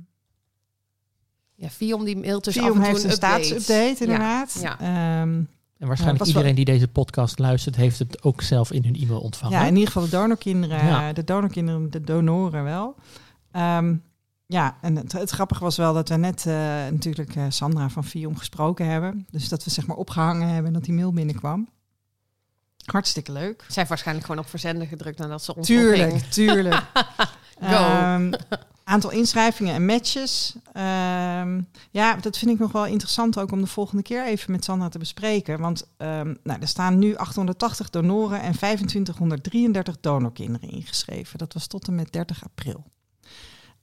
Ja, Fiom die mailt dus Fium af en toe heeft een update. staatsupdate, inderdaad. Ja. Ehm, En waarschijnlijk wel- iedereen die deze podcast luistert, heeft het ook zelf in hun e-mail ontvangen. ja, in ieder geval de donorkinderen, Ja. de donorkinderen, de donoren wel. Ehm, ja, en het, het grappige was wel dat we net eh, natuurlijk eh, Sandra van Fium gesproken hebben. Dus dat we zeg maar opgehangen hebben en dat die mail binnenkwam. Hartstikke leuk. Zij heeft waarschijnlijk gewoon op verzenden gedrukt nadat ze ons Tuurlijk, ontving. tuurlijk. Go. Ehm, aantal inschrijvingen en matches. Ehm, ja, dat vind ik nog wel interessant ook om de volgende keer even met Sandra te bespreken. Want ehm, nou, er staan nu 880 donoren en 2533 donorkinderen ingeschreven. Dat was tot en met 30 april.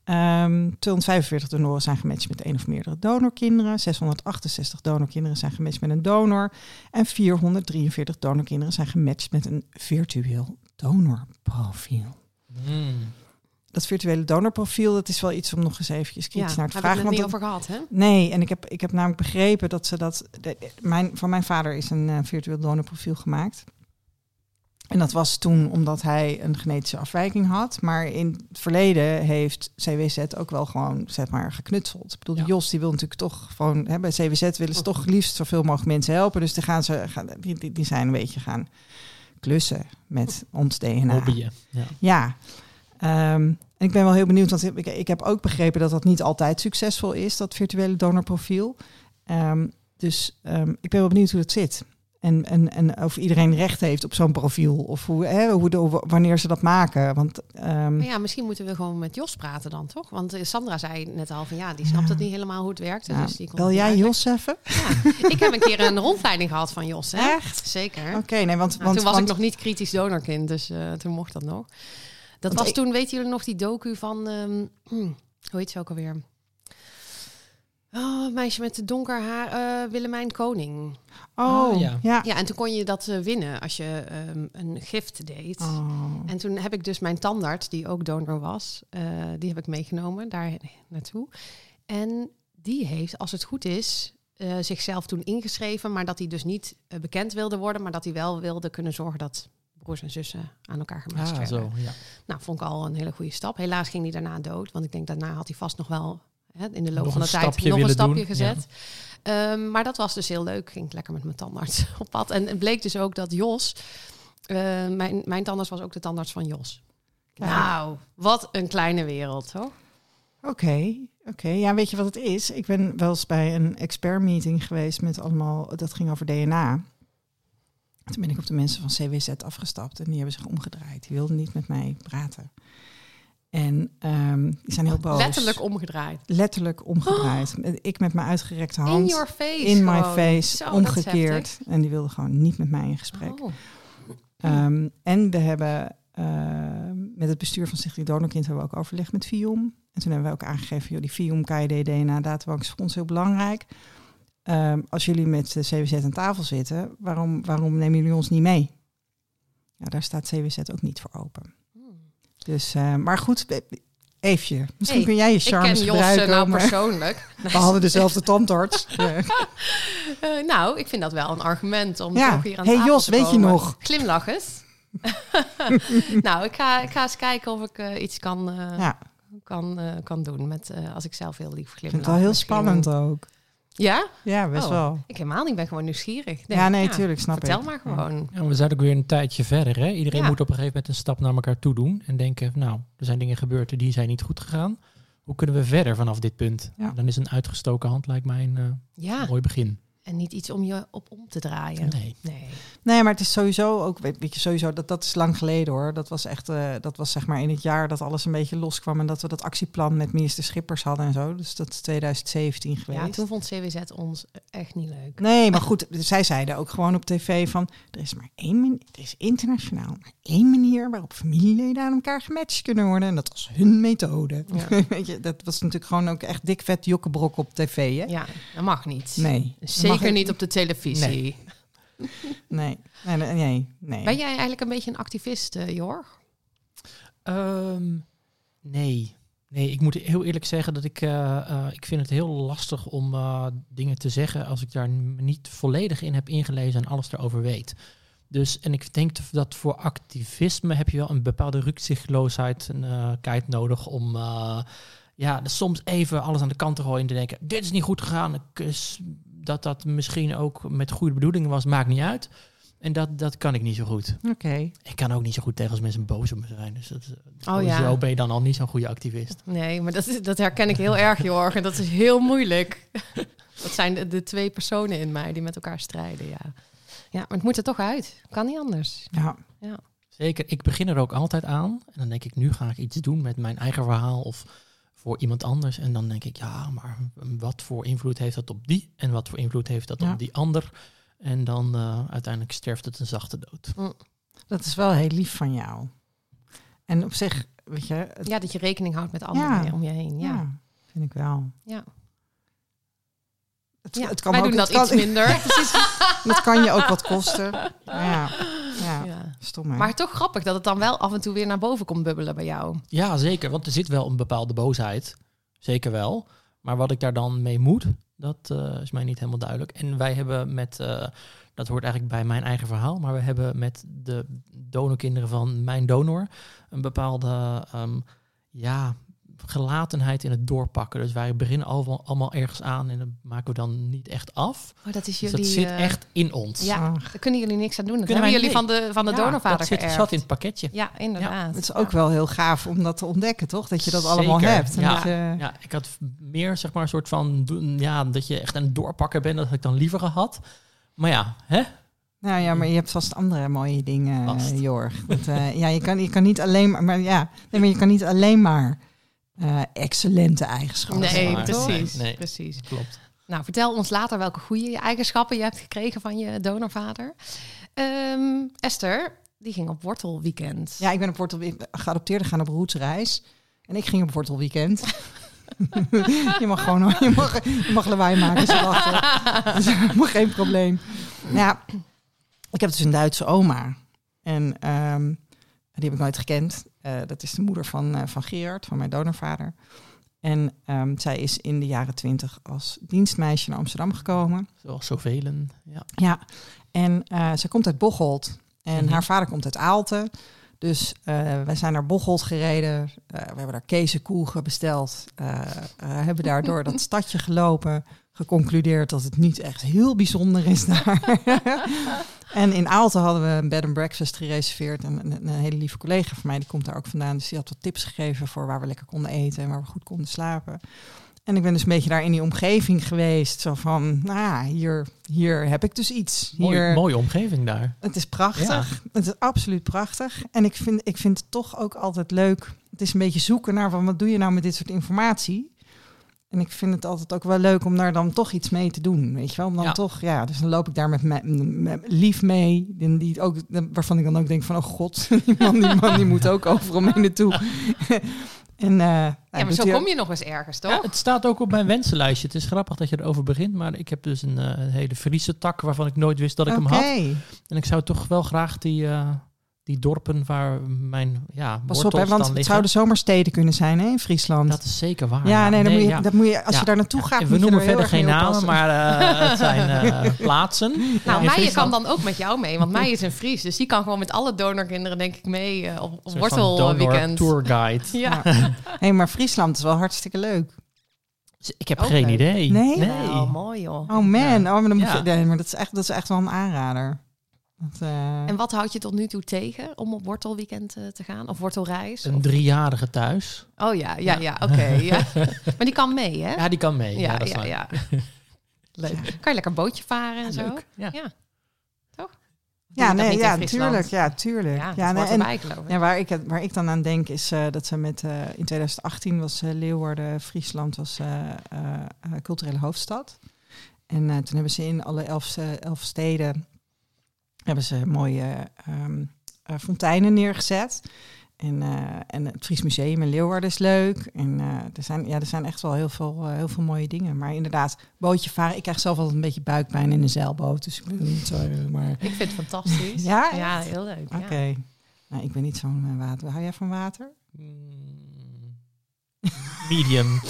Ehm 245 donoren zijn gematcht met één of meerdere donorkinderen. 668 donorkinderen zijn gematcht met een donor. En 443 donorkinderen zijn gematcht met een virtueel donorprofiel. Hmm. Dat virtuele donorprofiel, dat is wel iets om nog eens eventjes kritisch naar te hebben we vragen. het net want niet over gehad, hè? Nee, en ik heb, ik heb namelijk begrepen dat ze dat... de- mijn, van mijn vader is een eh, virtueel donorprofiel gemaakt. En dat was toen omdat hij een genetische afwijking had. Maar in het verleden heeft CWZ ook wel gewoon, zeg maar, geknutseld. Ik bedoel, Ja. Jos die wil natuurlijk toch gewoon... Hè, bij CWZ willen ze toch liefst zoveel mogelijk mensen helpen. Dus die, gaan ze, gaan, die, die, die zijn een beetje gaan klussen met ons DNA. Hobbyen. Ja. Ja, Ehm, en ik ben wel heel benieuwd, want ik, ik heb ook begrepen dat dat niet altijd succesvol is, dat virtuele donorprofiel. Ehm, dus ehm, ik ben wel benieuwd hoe dat zit. En, en, en of iedereen recht heeft op zo'n profiel, of hoe, hè, hoe de, wanneer ze dat maken. Want ja, misschien moeten we gewoon met Jos praten dan, toch? Want eh, Sandra zei net al van ja, die snapt Ja. het niet helemaal hoe het werkt. ja, dus die het jij Jos even? Ja. Ik heb een keer een rondleiding gehad van Jos, hè? Echt? Zeker. Oké, nee, want, Nou, want, toen was want ik nog niet kritisch donorkind, dus eh, toen mocht dat nog. Dat Want was ik- toen, weten jullie nog, die docu van, ehm, hoe heet ze ook alweer? Oh, meisje met de donker haar, eh, Willemijn Koning. Oh, Ah, ja. ja. Ja, en toen kon je dat eh, winnen als je ehm, een gift deed. Oh. En toen heb ik dus mijn tandarts, die ook donor was, eh, die heb ik meegenomen daar naartoe. En die heeft, als het goed is, eh, zichzelf toen ingeschreven, maar dat hij dus niet bekend wilde worden, maar dat hij wel wilde kunnen zorgen dat broers en zussen aan elkaar gematcht Ah, zo, ja. Nou, vond ik al een hele goede stap. Helaas ging hij daarna dood, want ik denk daarna had hij vast nog wel hè, in de loop Nog van de tijd nog een stapje doen, gezet. Ehm, maar dat was dus heel leuk. Ging ik lekker met mijn tandarts op pad. En het bleek dus ook dat Jos, eh, mijn, mijn tandarts was ook de tandarts van Jos. Kijk. Nou, wat een kleine wereld, hoor. Oké, oké. Ja, weet je wat het is? Ik ben wel eens bij een expert meeting geweest met allemaal, dat ging over DNA. Toen ben ik op de mensen van CWZ afgestapt en die hebben zich omgedraaid. Die wilden niet met mij praten. En ehm, die zijn heel boos. Letterlijk omgedraaid. Letterlijk omgedraaid. Ik met mijn uitgerekte hand. In your face. in my face, Zo, omgekeerd. En die wilden gewoon niet met mij in gesprek. Oh. Ehm, en we hebben ehm, met het bestuur van Stichting Donorkind hebben we ook overlegd met FIOM. En toen hebben we ook aangegeven, joh, die FIOM KID DNA databank is voor ons heel belangrijk. Ehm, als jullie met de CWZ aan tafel zitten, waarom, waarom nemen jullie ons niet mee? Ja, daar staat CWZ ook niet voor open. Dus, eh, maar goed, even. Misschien Hey, kun jij je Ik ken charmes Jos eh, gebruiken. nou maar persoonlijk. we hadden dezelfde tandarts. Eh, nou, ik vind dat wel een argument om Ja. toch hier aan Hey, tafel Jos, te weet je komen. nog? Glimlach eens. nou, ik ga, ik ga eens kijken of ik eh, iets kan, ja, kan, kan doen met, als ik zelf heel lief ik glimlach. vind het wel heel spannend ook. Ja? Ja, best Oh. wel. Ik helemaal niet, ik ben gewoon nieuwsgierig. Ja, nee, tuurlijk, snap vertel ik. maar gewoon. Ja, we zijn ook weer een tijdje verder. Hè? Iedereen Ja. moet op een gegeven moment een stap naar elkaar toe doen. En denken, nou, er zijn dingen gebeurd die zijn niet goed gegaan. Hoe kunnen we verder vanaf dit punt? Ja. Dan is een uitgestoken hand lijkt mij een eh, Ja, mooi begin. En niet iets om je op om te draaien. Nee. Nee. Nee, maar het is sowieso ook, weet, weet je, sowieso, dat, dat is lang geleden hoor. Dat was echt, eh, dat was zeg maar in het jaar dat alles een beetje loskwam en dat we dat actieplan met minister Schippers hadden en zo. Dus dat is 2017 geweest. Ja, toen vond CWZ ons echt niet leuk. Nee, maar goed, zij zeiden ook gewoon op tv van, er is maar één manier, het is internationaal, maar één manier waarop familieleden aan elkaar gematcht kunnen worden. En dat was hun methode. Ja. Weet je, dat was natuurlijk gewoon ook echt dik vet jokkenbrok op tv, hè? Ja, dat mag niet. Nee. Zeker niet op de televisie. Nee. Nee, nee, nee, nee. nee. Ben jij eigenlijk een beetje een activist, eh, Jorg? Ehm, nee. Nee, ik moet heel eerlijk zeggen dat ik, eh, eh, ik vind het heel lastig om eh, dingen te zeggen als ik daar niet volledig in heb ingelezen en alles erover weet. Dus, en ik denk dat voor activisme heb je wel een bepaalde rukzichtloosheid en eh, kijk nodig om eh, ja, soms even alles aan de kant te gooien en te denken, dit is niet goed gegaan. Ik, is- Dat dat misschien ook met goede bedoelingen was, maakt niet uit. En dat, dat kan ik niet zo goed. Oké. Ik kan ook niet zo goed tegen als mensen boos op me zijn. Dus dat, Oh ja. zo ben je dan al niet zo'n goede activist. Nee, maar dat, is- dat herken ik heel erg, Jorg. En dat is heel moeilijk. Dat zijn de, de twee personen in mij die met elkaar strijden, ja. Ja, maar het moet er toch uit. Kan niet anders. Ja. Zeker, ik begin er ook altijd aan. En dan denk ik, nu ga ik iets doen met mijn eigen verhaal of voor iemand anders. En dan denk ik, ja, maar wat voor invloed heeft dat op die? En wat voor invloed heeft dat Ja. op die ander? En dan eh, uiteindelijk sterft het een zachte dood. Dat is wel heel lief van jou. En op zich, weet je, het- Ja, dat je rekening houdt met anderen Ja. om je heen. Ja. ja, vind ik wel. Ja. Het, Ja, het kan wij ook, doen dat het kan, iets minder. Het kan je ook wat kosten. Ja, ja. Ja. stom hè? Maar toch grappig dat het dan wel af en toe weer naar boven komt bubbelen bij jou. Ja, zeker. Want er zit wel een bepaalde boosheid. Zeker wel. Maar wat ik daar dan mee moet, dat eh, is mij niet helemaal duidelijk. En wij hebben met, eh, dat hoort eigenlijk bij mijn eigen verhaal, maar we hebben met de donorkinderen van mijn donor een bepaalde ehm, ja, gelatenheid in het doorpakken. Dus wij beginnen allemaal, allemaal ergens aan en dat maken we dan niet echt af. Oh, dat is Dus jullie... dat zit eh, echt in ons. Ja, daar kunnen jullie niks aan doen. Dat Kunnen hebben jullie van de, van de Ja, donorvader dat zit, geërfd. zat in het pakketje. Ja, inderdaad. het is ook wel heel gaaf om dat te ontdekken, toch? Dat je dat Zeker, allemaal hebt. En ja. dat Ja, ik had meer zeg maar een soort van doen- ja, dat je echt aan het doorpakken bent. Dat had ik dan liever gehad. Maar ja, hè? Nou ja, maar je hebt vast andere mooie dingen, eh, Jorg. Dat, eh, ja, je kan, je kan niet alleen maar, maar ja, nee, maar je kan niet alleen maar eh, excellente eigenschappen. Nee, precies. Nee, nee. precies. Klopt. Nou, vertel ons later welke goede eigenschappen je hebt gekregen van je donorvader. Ehm, Esther, die ging op wortelweekend. Ja, ik ben op wortel geadopteerde gaan op roetsreis. En ik ging op wortelweekend. je mag gewoon je mag, je mag lawaai maken. Ze wachten. Dat is helemaal geen probleem. Nou Ja, ik heb dus een Duitse oma. En ehm, die heb ik nooit gekend. Eh, dat is de moeder van, eh, van Gerard, van mijn donorvader. En ehm, zij is in de jaren twintig als dienstmeisje naar Amsterdam gekomen. Zoals zoveel. Ja. Ja, en eh zij komt uit Bocholt. En Mhm. haar vader komt uit Aalten. Dus eh, wij zijn naar Bocholt gereden. We hebben daar kezenkoegen besteld. Hebben daardoor dat stadje gelopen. Geconcludeerd dat het niet echt heel bijzonder is daar. en in Aalten hadden we een bed and breakfast gereserveerd. En een, een hele lieve collega van mij, die komt daar ook vandaan. Dus die had wat tips gegeven voor waar we lekker konden eten en waar we goed konden slapen. En ik ben dus een beetje daar in die omgeving geweest. Zo van, nou ja, hier, hier heb ik dus iets. Mooi, Hier, mooie omgeving daar. Het is prachtig. Het is absoluut prachtig. En ik vind, ik vind het toch ook altijd leuk. Het is een beetje zoeken naar van wat doe je nou met dit soort informatie. En ik vind het altijd ook wel leuk om daar dan toch iets mee te doen. Weet je wel? Om dan Ja. toch, ja, dus dan loop ik daar met, me- met lief mee. En die ook, waarvan ik dan ook denk van, oh god, die man, die, man, die moet ook overal mee naartoe. en, eh, Ja, maar zo kom je nog eens ergens, toch? Ja, het staat ook op mijn wensenlijstje. Het is grappig dat je erover begint, maar ik heb dus een, eh, hele Friese tak waarvan ik nooit wist dat ik hem had. En ik zou toch wel graag die, eh, die dorpen waar mijn ja, Pas op, hè, want dan het liggen. zouden zomersteden kunnen zijn hè, in Friesland. Dat is zeker waar. ja, nee, dan moet je, ja. dat moet je, als Ja. je daar naartoe gaat, we noemen er verder geen namen, maar eh, het zijn eh, plaatsen. Nou, Meijer kan dan ook met jou mee, want Meijer is een Fries. Dus die kan gewoon met alle donorkinderen, denk ik, mee eh, op, wortelweekend. donor tourguide. Ja. Hé, maar Friesland is wel hartstikke leuk. Ik heb Ook geen leuk. idee. Nee? Nou, mooi joh. Oh man, Ja. oh, maar, dan moet Ja. je, nee, maar dat, is echt, dat is echt wel een aanrader. Dat, eh, En wat houd je tot nu toe tegen om op wortelweekend eh, te gaan? Of wortelreis? Een Of- driejarige thuis. Oh ja, ja, ja, oké. ja. Maar die kan mee, hè? Ja, die kan mee. ja, dat is ja, waar. ja. Leuk. Kan je lekker bootje varen en zo? Leuk. Ja. Ja. Toch? Ja, nee, ja, tuurlijk. Ja, tuurlijk. Ja, Ja, nee, en, erbij, ja, waar, ik, het- waar ik dan aan denk is eh, dat ze met eh, in 2018 was eh, Leeuwarden, Friesland was eh, eh, eh, culturele hoofdstad. En eh, toen hebben ze in alle elf, elf steden hebben ze mooie ehm, eh, fonteinen neergezet. En, eh, en het Fries Museum in Leeuwarden is leuk. En eh, er, zijn, ja, er zijn echt wel heel veel, heel veel mooie dingen. Maar inderdaad, bootje varen. Ik krijg zelf altijd een beetje buikpijn in een zeilboot. Dus ik ben niet zo... Maar Ik vind het fantastisch. Ja, Ja, heel leuk. ja. Oké. Nou, ik ben niet zo'n water. Hou jij van water? Medium.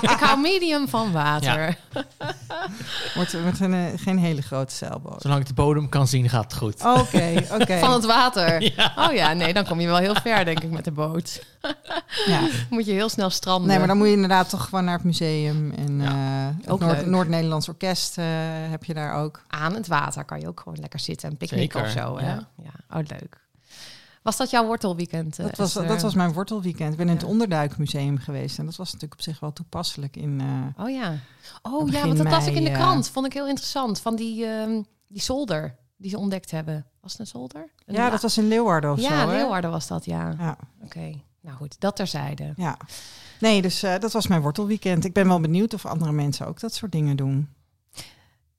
ik hou medium van water. Wordt, wordt een, geen hele grote zeilboot. Zolang ik de bodem kan zien, gaat het goed. Oké, oké. Van het water. Ja. Oh ja, nee, dan kom je wel heel ver, denk ik, met de boot. Ja. Moet je heel snel stranden. Nee, maar dan moet je inderdaad toch gewoon naar het museum. En Ja. eh, het Ook Noord- leuk. Noord-Nederlands Orkest eh, heb je daar ook. Aan het water kan je ook gewoon lekker zitten en picknicken of zo. Hè? Ja. Oh, leuk. Was dat jouw wortelweekend? eh, Dat was, dat was mijn wortelweekend. Ik ben in het Ja. Onderduikmuseum geweest. En dat was natuurlijk op zich wel toepasselijk in... eh, Oh ja. Oh ja, want dat las ik in de mei, krant. Vond ik heel interessant. Van die, ehm, die zolder die ze ontdekt hebben. Was het een zolder? Een ja, dat was in Leeuwarden of Ja, zo? Leeuwarden was dat, ja. Ja, Oké. Nou goed, dat terzijde. ja. Nee, dus eh, dat was mijn wortelweekend. Ik ben wel benieuwd of andere mensen ook dat soort dingen doen.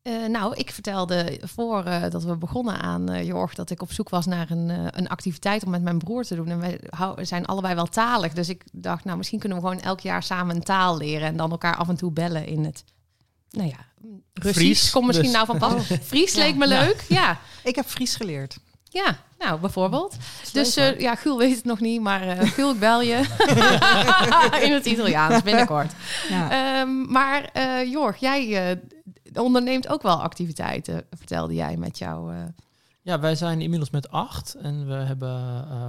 Eh, nou, ik vertelde voor eh, dat we begonnen aan eh, Jorg dat ik op zoek was naar een, eh, een activiteit om met mijn broer te doen. En wij hou- zijn allebei wel talig. Dus ik dacht, nou, misschien kunnen we gewoon elk jaar samen een taal leren en dan elkaar af en toe bellen in het. Nou ja, Russisch Fries, komt misschien dus. nou van pas. Fries Ja. leek me Ja. leuk. Ja, Ik heb Fries geleerd. ja. Nou, bijvoorbeeld. Dus eh, ja, Gul weet het nog niet, maar eh Gul, ik bel je. in het Italiaans, binnenkort. Ja. Ehm, maar eh, Jorg, jij eh, onderneemt ook wel activiteiten, vertelde jij met jou. eh, Ja, wij zijn inmiddels met acht. En we hebben... eh,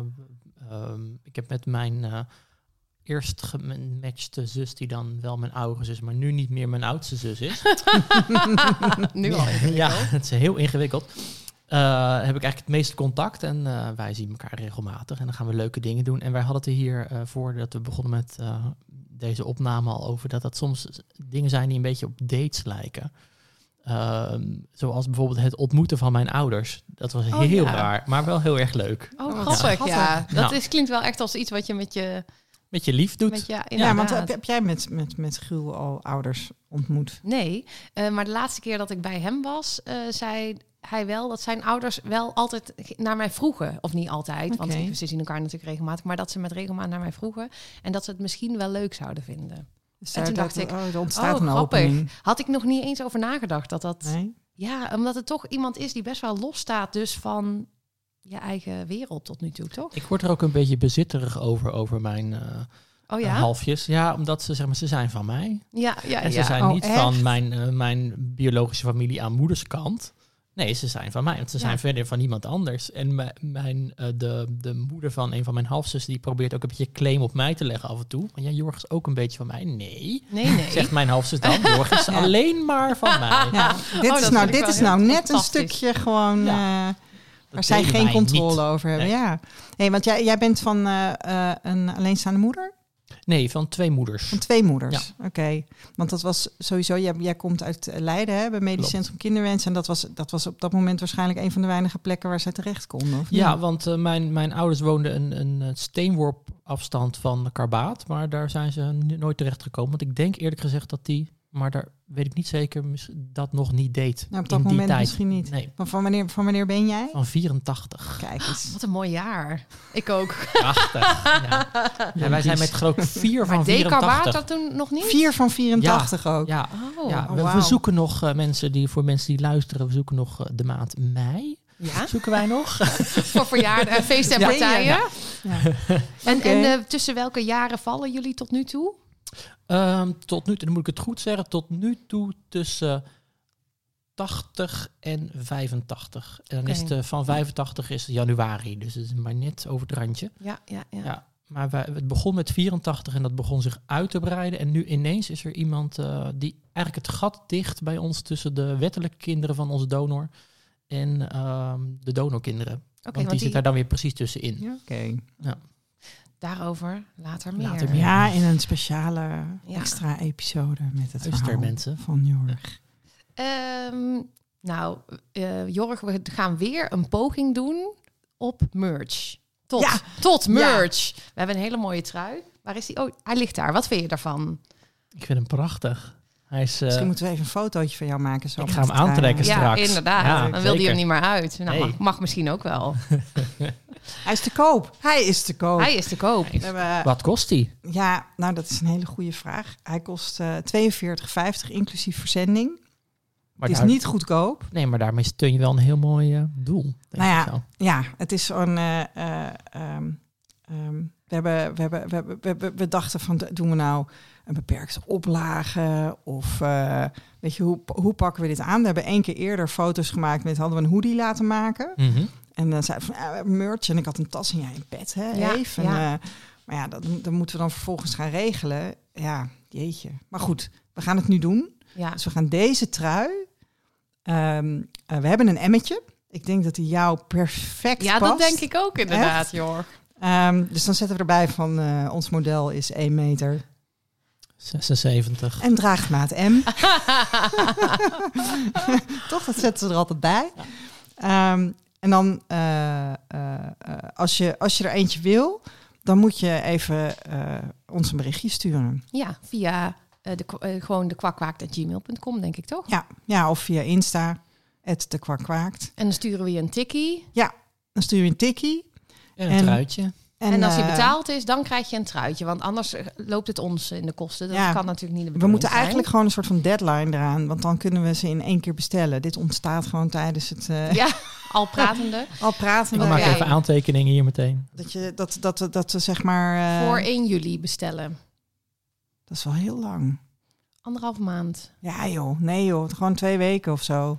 ehm, ik heb met mijn eh eerst gematchte zus, die dan wel mijn oudere zus, maar nu niet meer mijn oudste zus is. nu al. ja, het is heel ingewikkeld. Eh, heb ik eigenlijk het meeste contact en eh, wij zien elkaar regelmatig en dan gaan we leuke dingen doen. En wij hadden het er hier eh, voordat we begonnen met eh, deze opname al over dat dat soms dingen zijn die een beetje op dates lijken. Ehm, zoals bijvoorbeeld het ontmoeten van mijn ouders. Dat was Oh, heel ja. raar, maar wel heel erg leuk. Oh, Oh, grappig, grappig. ja. Dat Nou. is, klinkt wel echt als iets wat je met je... Met je lief doet. Met je Ja, want heb, heb jij met, met, met Giel al ouders ontmoet? Nee, eh, maar de laatste keer dat ik bij hem was, eh, zei hij wel dat zijn ouders wel altijd naar mij vroegen. Of niet altijd, want ze zien elkaar natuurlijk regelmatig. Maar dat ze met regelmaat naar mij vroegen. En dat ze het misschien wel leuk zouden vinden. Dus En toen dacht ik, oh, er ontstaat oh, een grappig. opening. Had ik nog niet eens over nagedacht dat dat... Nee? Ja, omdat het toch iemand is die best wel los staat dus van je eigen wereld tot nu toe, toch? Ik word er ook een beetje bezitterig over, over mijn eh, Oh ja? halfjes. Ja, omdat ze, zeg maar, ze zijn van mij. Ja, ja, En ze ja. zijn Oh, niet van mijn, eh, mijn biologische familie aan moederskant. Nee, ze zijn van mij, want ze zijn Ja. verder van iemand anders. En mijn, eh, de, de moeder van een van mijn halfzussen, die probeert ook een beetje claim op mij te leggen af en toe. Want ja, Jorg is ook een beetje van mij. Nee, Nee, nee. zegt mijn halfzus dan. Jorg is Ja. alleen maar van mij. Ja, dit Oh, is nou, vind ik dit is nou net een stukje gewoon Ja. eh, waar zij geen controle niet. over hebben. Nee. Ja. Hey, want jij, jij bent van eh, eh, een alleenstaande moeder? Nee, van twee moeders. Van twee moeders. Oké. Want dat was sowieso, jij, jij komt uit eh, Leiden, hè, bij Medisch Klopt. Centrum Kinderwens. En dat was, dat was op dat moment waarschijnlijk een van de weinige plekken waar zij terecht konden. Of Ja, niet? want eh, mijn, mijn ouders woonden een, een eh, steenworp afstand van Karbaat. Maar daar zijn ze nooit terecht gekomen. Want ik denk eerlijk gezegd dat die, maar daar weet ik niet zeker, dat nog niet deed. Nou, op dat in die moment tijd. misschien niet. Nee, Maar van wanneer, van wanneer ben jij? van 84. Kijk eens. Wat een mooi jaar. Ik ook. Prachtig. ja. Ja, wij zijn met ik vier van Maar Dekarbaat 84. dat toen nog niet? Vier van 84 ook. Ja, Oh, ja oh, we, zoeken nog eh, mensen die, voor mensen die luisteren, we zoeken nog eh, de maand mei. ja? Zoeken wij nog? Voor verjaarden, eh, feesten en Ja. partijen. Ja. En eh, tussen welke jaren vallen jullie tot nu toe? Ehm, tot nu toe, dan moet ik het goed zeggen, tot nu toe tussen 80 en 85. En dan is het eh, van 85 is januari, dus het is maar net over het randje. Ja, ja, ja. Ja. Maar wij, het begon met 84 en dat begon zich uit te breiden. En nu ineens is er iemand eh, die eigenlijk het gat dicht bij ons tussen de wettelijke kinderen van onze donor en ehm, de donorkinderen. Oké, want, want die, zit die, daar dan weer precies tussenin. Ja, Oké. Daarover later meer. Later meer. Ja, in een speciale Ja. extra episode met het Luister, verhaal mensen. van Jorg. Ehm, nou, eh Jorg, we gaan weer een poging doen op merch. Tot, Ja. tot merch. We hebben een hele mooie trui. Waar is die? Oh, hij ligt daar. Wat vind je daarvan? Ik vind hem prachtig. Hij is, eh, Misschien moeten we even een fotootje van jou maken. Zo Ik ga hem aantrekken Ja, straks. inderdaad. Ja, Dan wil hij hem niet meer uit. Nou, Nee. mag, mag misschien ook wel. Hij is te koop. Hij is te koop. Hij is te koop. Hebben- Wat kost die? ja, nou dat is een hele goede vraag. Hij kost eh 42,50 inclusief verzending. Maar het is daar- niet goedkoop. Nee, maar daarmee steun je wel een heel mooi eh, doel. Denk Nou ja. Ja, het is zo'n. eh, eh, ehm, ehm, we, hebben, we, hebben, we, hebben, we, hebben- we dachten van doen we nou een beperkte oplage of eh, weet je hoe, hoe pakken we dit aan? We hebben één keer eerder foto's gemaakt met hadden we een hoodie laten maken Mhm. En dan zei van ah, we hebben merch en ik had een tas en jij een pet hè Ja, Eve? ja. En, eh, maar ja, dat, dat moeten we dan vervolgens gaan regelen. Ja, jeetje. Maar goed, we gaan het nu doen. Ja. Dus we gaan deze trui. ehm, eh, we hebben een emmetje. Ik denk dat die jou perfect ja, past. dat denk ik ook inderdaad, Echt? Jorg. Ehm, dus dan zetten we erbij van eh, ons model is 1 meter 76. en draagmaat M. Toch, dat zetten ze er altijd bij. Ehm, en dan, eh, eh, eh, als, je, als je er eentje wil, dan moet je even eh, ons een berichtje sturen. Ja, via eh, de, gewoon de kwakwaakt.gmail.com, denk ik toch? Ja, ja of via Insta, het de kwak kwaakt. En dan sturen we je een tikkie. Dan stuur je een tikkie. En een En- truitje. En, als die eh, betaald is, dan krijg je een truitje. Want anders eh, loopt het ons in de kosten. Dat Ja. kan natuurlijk niet de We moeten zijn. eigenlijk gewoon een soort van deadline eraan, want dan kunnen we ze in één keer bestellen. Dit ontstaat gewoon tijdens het eh, Ja, al pratende. al praten. Ik maak even aantekeningen hier meteen. Dat je dat dat dat, dat we zeg maar. eh, Voor 1 juli bestellen. Dat is wel heel lang. Anderhalf maand. Ja joh, nee joh, gewoon twee weken of zo.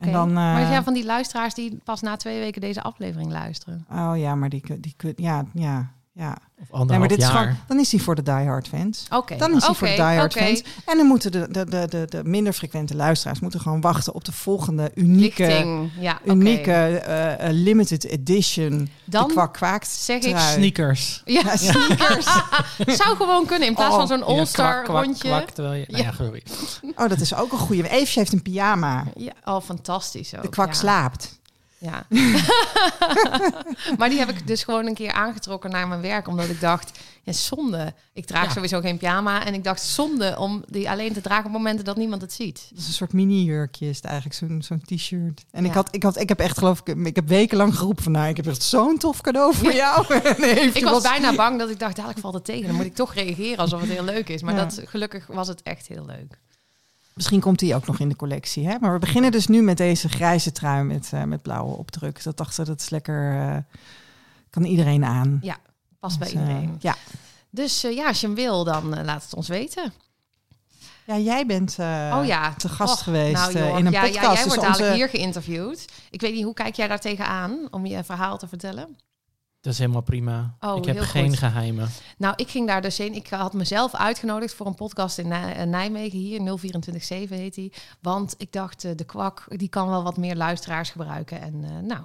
En dan, eh, Maar er zijn van die luisteraars die pas na twee weken deze aflevering luisteren. Oh ja, maar die die ja ja ja. Of Nee, anderhalf maar dit is jaar. gewoon, dan is die voor de diehard fans. Oké. Dan is hij voor de diehard fans. En dan moeten de, de, de, de, de minder frequente luisteraars moeten gewoon wachten op de volgende unieke, Lichting. Ja, oké. unieke eh, eh, limited edition. Dan kwak kwaakt zeg ik. Sneakers. Ja, sneakers. Zou gewoon kunnen in plaats Oh, van zo'n Ja, all-star rondje. kwak, terwijl je, nou Ja. Oh, dat is ook een goede. Eefje heeft een pyjama. Ja, oh, fantastisch ook. De kwak ja. slaapt. Ja. maar die heb ik dus gewoon een keer aangetrokken naar mijn werk. Omdat ik dacht, ja, zonde. Ik draag Ja. sowieso geen pyjama. En ik dacht, zonde om die alleen te dragen op momenten dat niemand het ziet. Dat is een soort mini-jurkje, is het eigenlijk, zo'n zo'n t-shirt. En ik, had, ik, had, ik heb echt, geloof ik, ik heb wekenlang geroepen van, nou, ik heb echt zo'n tof cadeau voor jou. nee, Ik was bijna bang dat ik dacht, dadelijk valt het tegen. Dan moet ik toch reageren alsof het heel leuk is. Maar Ja. dat, gelukkig was het echt heel leuk. Misschien komt die ook nog in de collectie. Hè? Maar we beginnen dus nu met deze grijze trui met, eh, met blauwe opdruk. Dat dachten dat is lekker, eh, kan iedereen aan. Past bij Dus, eh, iedereen. ja. Dus ja, als je hem wil, dan laat het ons weten. ja, jij bent oh ja. te gast Och, geweest nou, in een ja, podcast. Ja, jij Dus wordt dadelijk onze- hier geïnterviewd. Ik weet niet, hoe kijk jij daar tegenaan om je verhaal te vertellen? Dat is helemaal prima. Oh, ik heb geen goed. geheimen. Nou, ik ging daar dus heen. Ik had mezelf uitgenodigd voor een podcast in eh, Nijmegen hier, 0247 heet die. Want ik dacht, eh, de kwak, die kan wel wat meer luisteraars gebruiken. En eh, nou,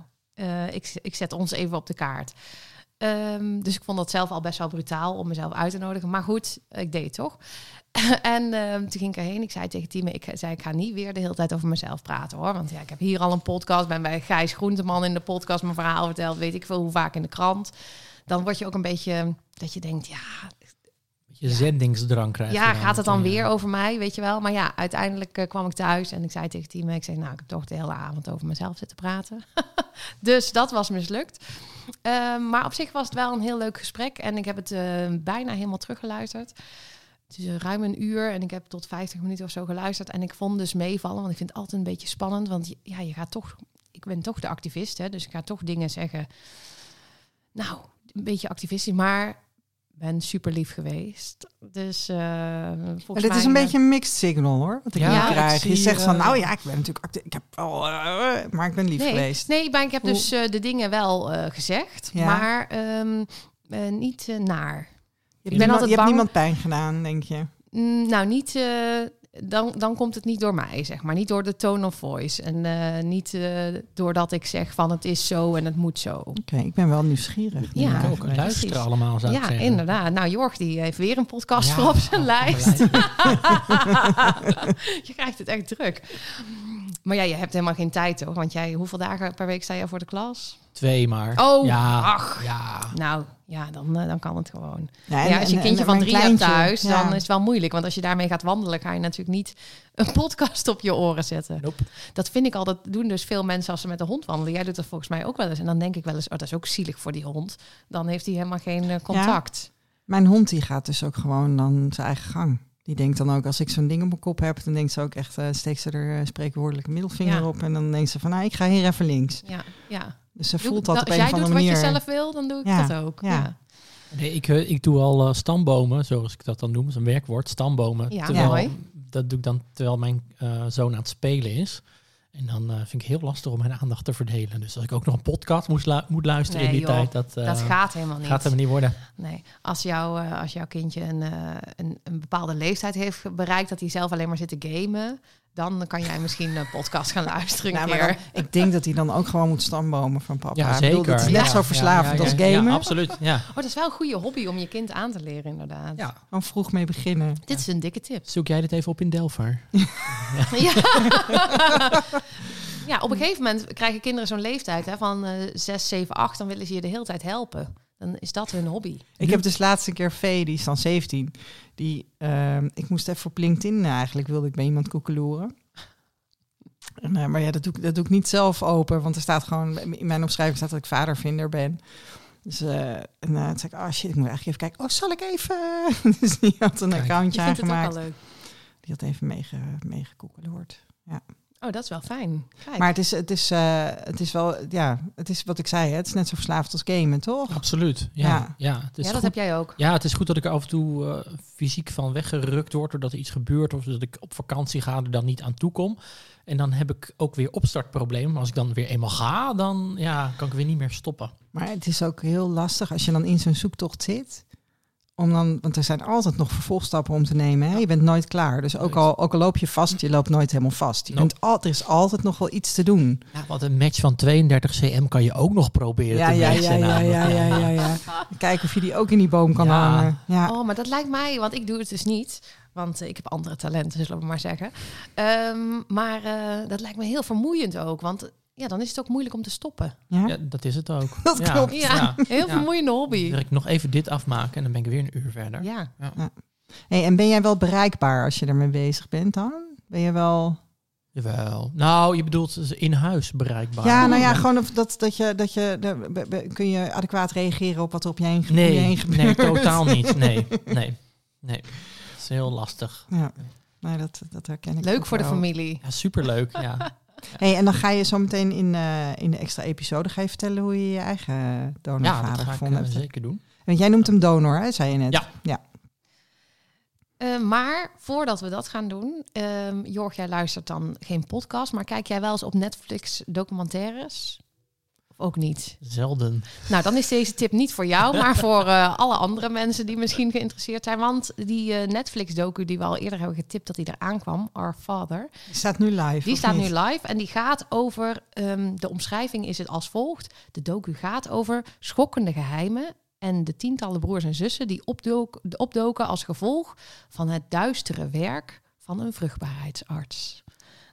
ik, ik zet ons even op de kaart. Ehm, dus ik vond dat zelf al best wel brutaal om mezelf uit te nodigen. Maar goed, ik deed het toch. en ehm, toen ging ik erheen. Ik zei tegen Time, ik zei, ik ga niet weer de hele tijd over mezelf praten hoor. Want ja, ik heb hier al een podcast. Ben bij Gijs Groenteman in de podcast mijn verhaal verteld. Weet ik veel hoe vaak in de krant. Dan word je ook een beetje dat je denkt, ja, Je zendingsdrang krijgt. ja, gaat het dan weer over mij, weet je wel? Maar ja, uiteindelijk eh, kwam ik thuis en ik zei tegen Time, ik zei, nou, ik heb toch de hele avond over mezelf zitten praten. dus dat was mislukt. Ehm, maar op zich was het wel een heel leuk gesprek en ik heb het eh, bijna helemaal teruggeluisterd. Het is eh, ruim een uur en ik heb tot 50 minuten of zo geluisterd. En ik vond dus meevallen, want ik vind het altijd een beetje spannend. Want ja, je gaat toch, ik ben toch de activist, hè, dus ik ga toch dingen zeggen. Nou, een beetje activistisch, maar ben super lief geweest. Dus eh volgens Maar dit mij, is een eh, beetje een mixed signal hoor. Wat ik Ja, ik krijg. Je zegt van, nou ja, ik ben natuurlijk actief. Ik heb al, maar ik ben lief nee, geweest. Nee, maar ik heb dus eh, de dingen wel eh, gezegd, Ja. maar ehm, eh, niet naar. Je ben hebt, niemand, altijd je hebt bang- niemand pijn gedaan, denk je. Mm, nou, niet. eh, dan, dan komt het niet door mij, zeg maar. Niet door de tone of voice. En eh, niet eh, doordat ik zeg van het is zo en het moet zo. Oké, ik ben wel nieuwsgierig. Ja, nu ook eigenlijk. luisteren precies. allemaal, zou ik Ja, inderdaad. Nou, Jorg die heeft weer een podcast Ja, voor op zijn oh, lijst. lijst. je krijgt het echt druk. Maar ja, je hebt helemaal geen tijd, toch? Want jij, hoeveel dagen per week sta je voor de klas? Twee maar. Oh, ja, ach. Ja. Nou, ja, dan, eh, dan kan het gewoon. Ja, ja, als je een kindje van drie hebt thuis, ja. dan is het wel moeilijk. Want als je daarmee gaat wandelen, ga je natuurlijk niet een podcast op je oren zetten. Nope. Dat vind ik al, dat doen dus veel mensen als ze met de hond wandelen. Jij doet dat volgens mij ook wel eens. En dan denk ik wel eens, oh, dat is ook zielig voor die hond. Dan heeft hij helemaal geen eh, contact. Mijn hond die gaat dus ook gewoon dan zijn eigen gang. Die denkt dan ook, als ik zo'n ding op mijn kop heb, dan denkt ze ook echt, eh steekt ze er eh, spreekwoordelijke middelvinger Ja. op. En dan denkt ze van, nou, ik ga hier even links. Ja, ja. Dus ze voelt dat op als een jij of doet andere wat manier. je zelf wil, dan doe ik Ja, dat ook. ja. Ja. Nee, ik, eh, ik doe al eh, stambomen, zoals ik dat dan noem. Dat is een werkwoord, stambomen. Ja, terwijl, mooi. Dat doe ik dan terwijl mijn eh, zoon aan het spelen is. En dan eh, vind ik heel lastig om mijn aandacht te verdelen. Dus als ik ook nog een podcast moest lu- moet luisteren Nee, in die joh, tijd, dat, eh, dat gaat helemaal niet. gaat hem niet worden. Nee, als, jouw eh, als jouw kindje een, eh, een, een bepaalde leeftijd heeft bereikt, dat hij zelf alleen maar zit te gamen, dan kan jij misschien een podcast gaan luisteren Nou, maar keer. dan- ik denk dat hij dan ook gewoon moet stambomen van papa. Ja, Ik bedoel, zeker. Het is net Ja, zo ja, verslavend ja, als gamen. Ja, absoluut. Ja. Oh, dat is wel een goede hobby om je kind aan te leren, inderdaad. ja. Gewoon vroeg mee beginnen. Dit is een dikke tip. Zoek jij dit even op in Delphi? Ja. ja, op een gegeven moment krijgen kinderen zo'n leeftijd hè, van eh 6, 7, 8. Dan willen ze je de hele tijd helpen. Dan is dat hun hobby. Ik heb dus laatst een keer Vee, die is dan 17. Die, ehm, ik moest even op LinkedIn, eh, eigenlijk wilde ik bij iemand koekeloeren. En, eh, maar ja, dat doe, ik, dat doe ik niet zelf open, want er staat gewoon, in mijn omschrijving staat dat ik vadervinder ben. Dus eh, en, eh, toen zei ik, oh shit, ik moet eigenlijk even kijken. Oh, zal ik even? dus die had een Kijk. accountje aangemaakt. wel leuk. Die had even meege, meegekoekeloerd. Oh, dat is wel fijn. Kijk. Maar het is, het, is, eh, het is wel, ja, het is wat ik zei, hè, het is net zo verslavend als gamen, toch? Absoluut. Ja, Ja. ja. het is ja, dat goed. heb jij ook. Ja, het is goed dat ik er af en toe eh, fysiek van weggerukt word doordat er iets gebeurt of dat ik op vakantie ga er dan niet aan toe kom. En dan heb ik ook weer opstartproblemen. Maar als ik dan weer eenmaal ga, dan ja, kan ik weer niet meer stoppen. Maar het is ook heel lastig als je dan in zo'n zoektocht zit. Om dan, want er zijn altijd nog vervolgstappen om te nemen. Hè? Je bent nooit klaar. Dus ook al, ook al loop je vast, je loopt nooit helemaal vast. Je Nope. bent al, er is altijd nog wel iets te doen. Ja, want een match van 32 cm kan je ook nog proberen Ja, te ja, matchen. ja, ja, ja, ja, ja, ja. Kijken of je die ook in die boom kan Ja. hangen. Ja. Oh, maar dat lijkt mij, want ik doe het dus niet. Want eh, ik heb andere talenten, zullen we maar zeggen. Ehm, maar eh, dat lijkt me heel vermoeiend ook. Want ja, dan is het ook moeilijk om te stoppen. Ja? Ja, dat is het ook. Dat ja. klopt. Ja, heel Ja. vermoeiende Dan hobby. wil ik nog even dit afmaken en dan ben ik weer een uur verder. Ja. Hey, en ben jij wel bereikbaar als je ermee bezig bent dan? Ben je wel... Jawel. Nou, je bedoelt dus in huis bereikbaar. Ja, nou ja, gewoon of dat, dat je... Dat je de, be- be- kun je adequaat reageren op wat er op je heen, om je heen Nee, gebeurt? nee, totaal niet. Nee, nee, nee. Het is heel lastig. Ja, nee, dat, dat herken ik Leuk voor de familie. Ja, superleuk. Ja. Hey, en dan ga je zo meteen in, eh, in de extra episode ga je vertellen hoe je je eigen ja, donorvader dat ga ik gevonden eh, hebt. zeker doen. Want jij noemt hem donor, hè, zei je net. Ja. ja. Eh, maar voordat we dat gaan doen, ehm Jorg, jij luistert dan geen podcast, maar kijk jij wel eens op Netflix documentaires? Of ook niet? Zelden. Nou, dan is deze tip niet voor jou, maar voor eh, alle andere mensen die misschien geïnteresseerd zijn. Want die eh, Netflix-docu die we al eerder hebben getipt dat die eraan kwam, Our Father, Die staat nu live. die staat niet? nu live en die gaat over, ehm, de omschrijving is het als volgt. De docu gaat over schokkende geheimen en de tientallen broers en zussen die opdook, opdoken als gevolg van het duistere werk van een vruchtbaarheidsarts.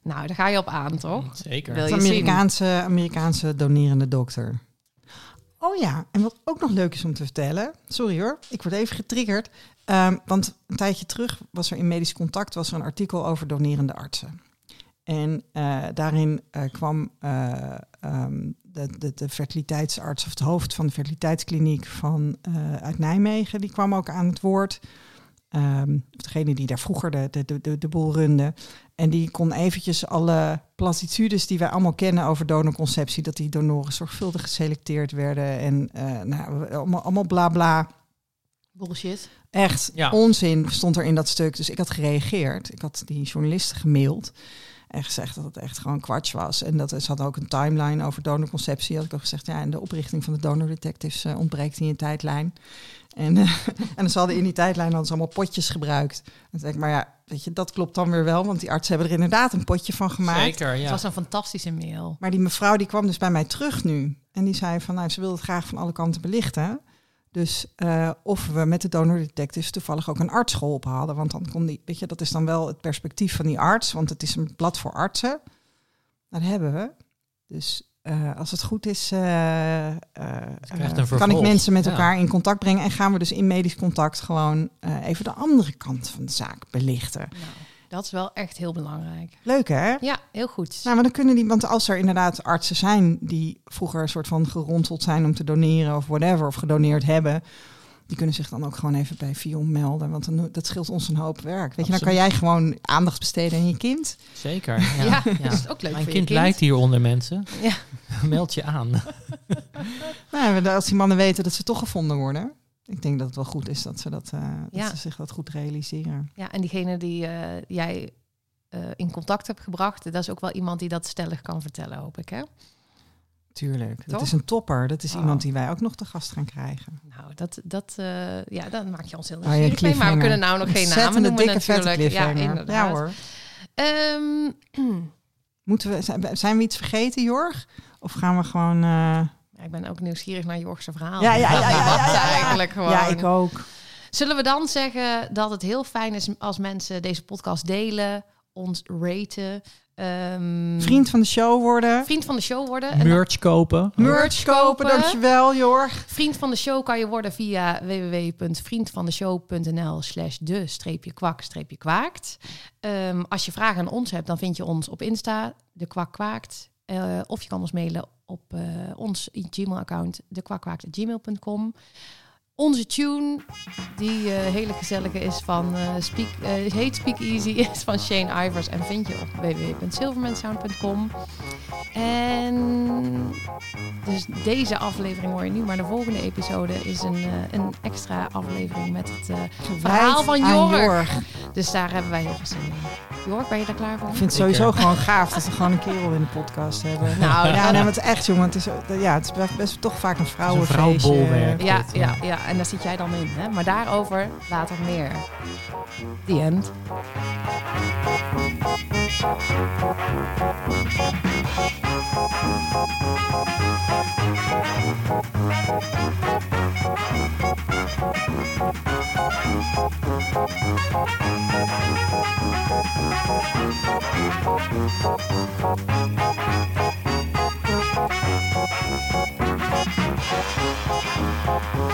Nou, daar ga je op aan, toch? Zeker. Wil Het je zien? Amerikaanse, Amerikaanse donerende dokter. Oh ja, en wat ook nog leuk is om te vertellen. Sorry hoor, ik word even getriggerd. Ehm, want een tijdje terug was er in Medisch Contact was er een artikel over donerende artsen. En eh, daarin eh, kwam eh, ehm, de, de, de fertiliteitsarts of het hoofd van de fertiliteitskliniek van, eh, uit Nijmegen, die kwam ook aan het woord. Ehm, degene die daar vroeger de, de, de, de, de boel runde. En die kon eventjes alle platitudes die wij allemaal kennen over donorconceptie, dat die donoren zorgvuldig geselecteerd werden en eh, nou, allemaal, allemaal bla bla. Bullshit. Echt Ja. onzin stond er in dat stuk. Dus ik had gereageerd. Ik had die journalisten gemaild. En gezegd dat het echt gewoon kwats was. En dat ze hadden ook een timeline over donorconceptie. Had ik ook gezegd, ja, en de oprichting van de donor detectives eh, ontbreekt in je tijdlijn. En, eh, en ze hadden in die tijdlijn hadden ze allemaal potjes gebruikt. En toen denk ik, maar ja, weet je, dat klopt dan weer wel. Want die artsen hebben er inderdaad een potje van gemaakt. Zeker, Het was een fantastische mail. Maar die mevrouw die kwam dus bij mij terug nu. En die zei van, nou, ze wilde het graag van alle kanten belichten. Dus eh, of we met de donor detectives toevallig ook een arts geholpen hadden. Want dan kon die, weet je, dat is dan wel het perspectief van die arts. Want het is een blad voor artsen. Dat hebben we. Dus eh, als het goed is, eh, kan ik mensen met Ja. elkaar in contact brengen. En gaan we dus in medisch contact gewoon eh, even de andere kant van de zaak belichten. Nou, dat is wel echt heel belangrijk. Leuk hè? Ja, heel goed. Nou, maar dan kunnen die, want als er inderdaad artsen zijn die vroeger een soort van geronseld zijn om te doneren of whatever, of gedoneerd hebben, die kunnen zich dan ook gewoon even bij Vion melden. Want dan, dat scheelt ons een hoop werk. Weet je, dan kan jij gewoon aandacht besteden aan je kind. Zeker. Ja. ja, Ja. dat is ook leuk Mijn voor kind, je kind. lijkt hieronder mensen. Ja. Meld je aan. Nou, als die mannen weten dat ze toch gevonden worden. Ik denk dat het wel goed is dat ze, dat, eh, dat ze zich dat goed realiseren. Ja, en diegene die eh, jij eh, in contact hebt gebracht, dat is ook wel iemand die dat stellig kan vertellen, hoop ik. Hè? Tuurlijk. Dat is een topper. Dat is Oh. iemand die wij ook nog te gast gaan krijgen. Nou, dat, dat, ja, dan maak je ons heel Oh, nieuwsgierig mee. Maar we kunnen nou nog geen namen noemen dikke natuurlijk. Ja, cliffhanger. inderdaad. Ja hoor. Ehm, Moeten we, zijn, zijn we iets vergeten, Jorg? Of gaan we gewoon... ja, ik ben ook nieuwsgierig naar Jorgse verhaal. Ja, ja, ja, ja, ja, ja, ja. Eigenlijk gewoon. Ja, ik ook. Zullen we dan zeggen dat het heel fijn is als mensen deze podcast delen, ons raten, ehm, Vriend van de show worden. vriend van de show worden. Merch kopen. Merch kopen, dankjewel Jorg. Vriend van de show kan je worden via www.vriendvandeshow.nl slash de streepje kwak streepje kwaakt. Ehm, als je vragen aan ons hebt, dan vind je ons op Insta, de kwak kwaakt. Eh, of je kan ons mailen op eh, ons Gmail-account, dekwakwaakt.gmail.com. Onze tune, die eh, hele gezellige is van eh, Speak, eh, heet Speak Easy, is van Shane Ivers en vind je op www.silvermansound.com. En dus deze aflevering hoor je nu, maar de volgende episode is een, eh, een extra aflevering met het verhaal van Jorg. Jorg. Dus daar hebben wij heel veel zin in. Jorg, ben je daar klaar voor? Ik vind het sowieso gewoon gaaf dat we gewoon een kerel in de podcast hebben. Nou, ja, nee, maar het is echt, jongen. Het is, ja, het is best, best toch vaak een vrouwenfeestje. vrouwbolwerk. Ja, ja, ja, en daar zit jij dan in. Hè? Maar daarover later meer. The end.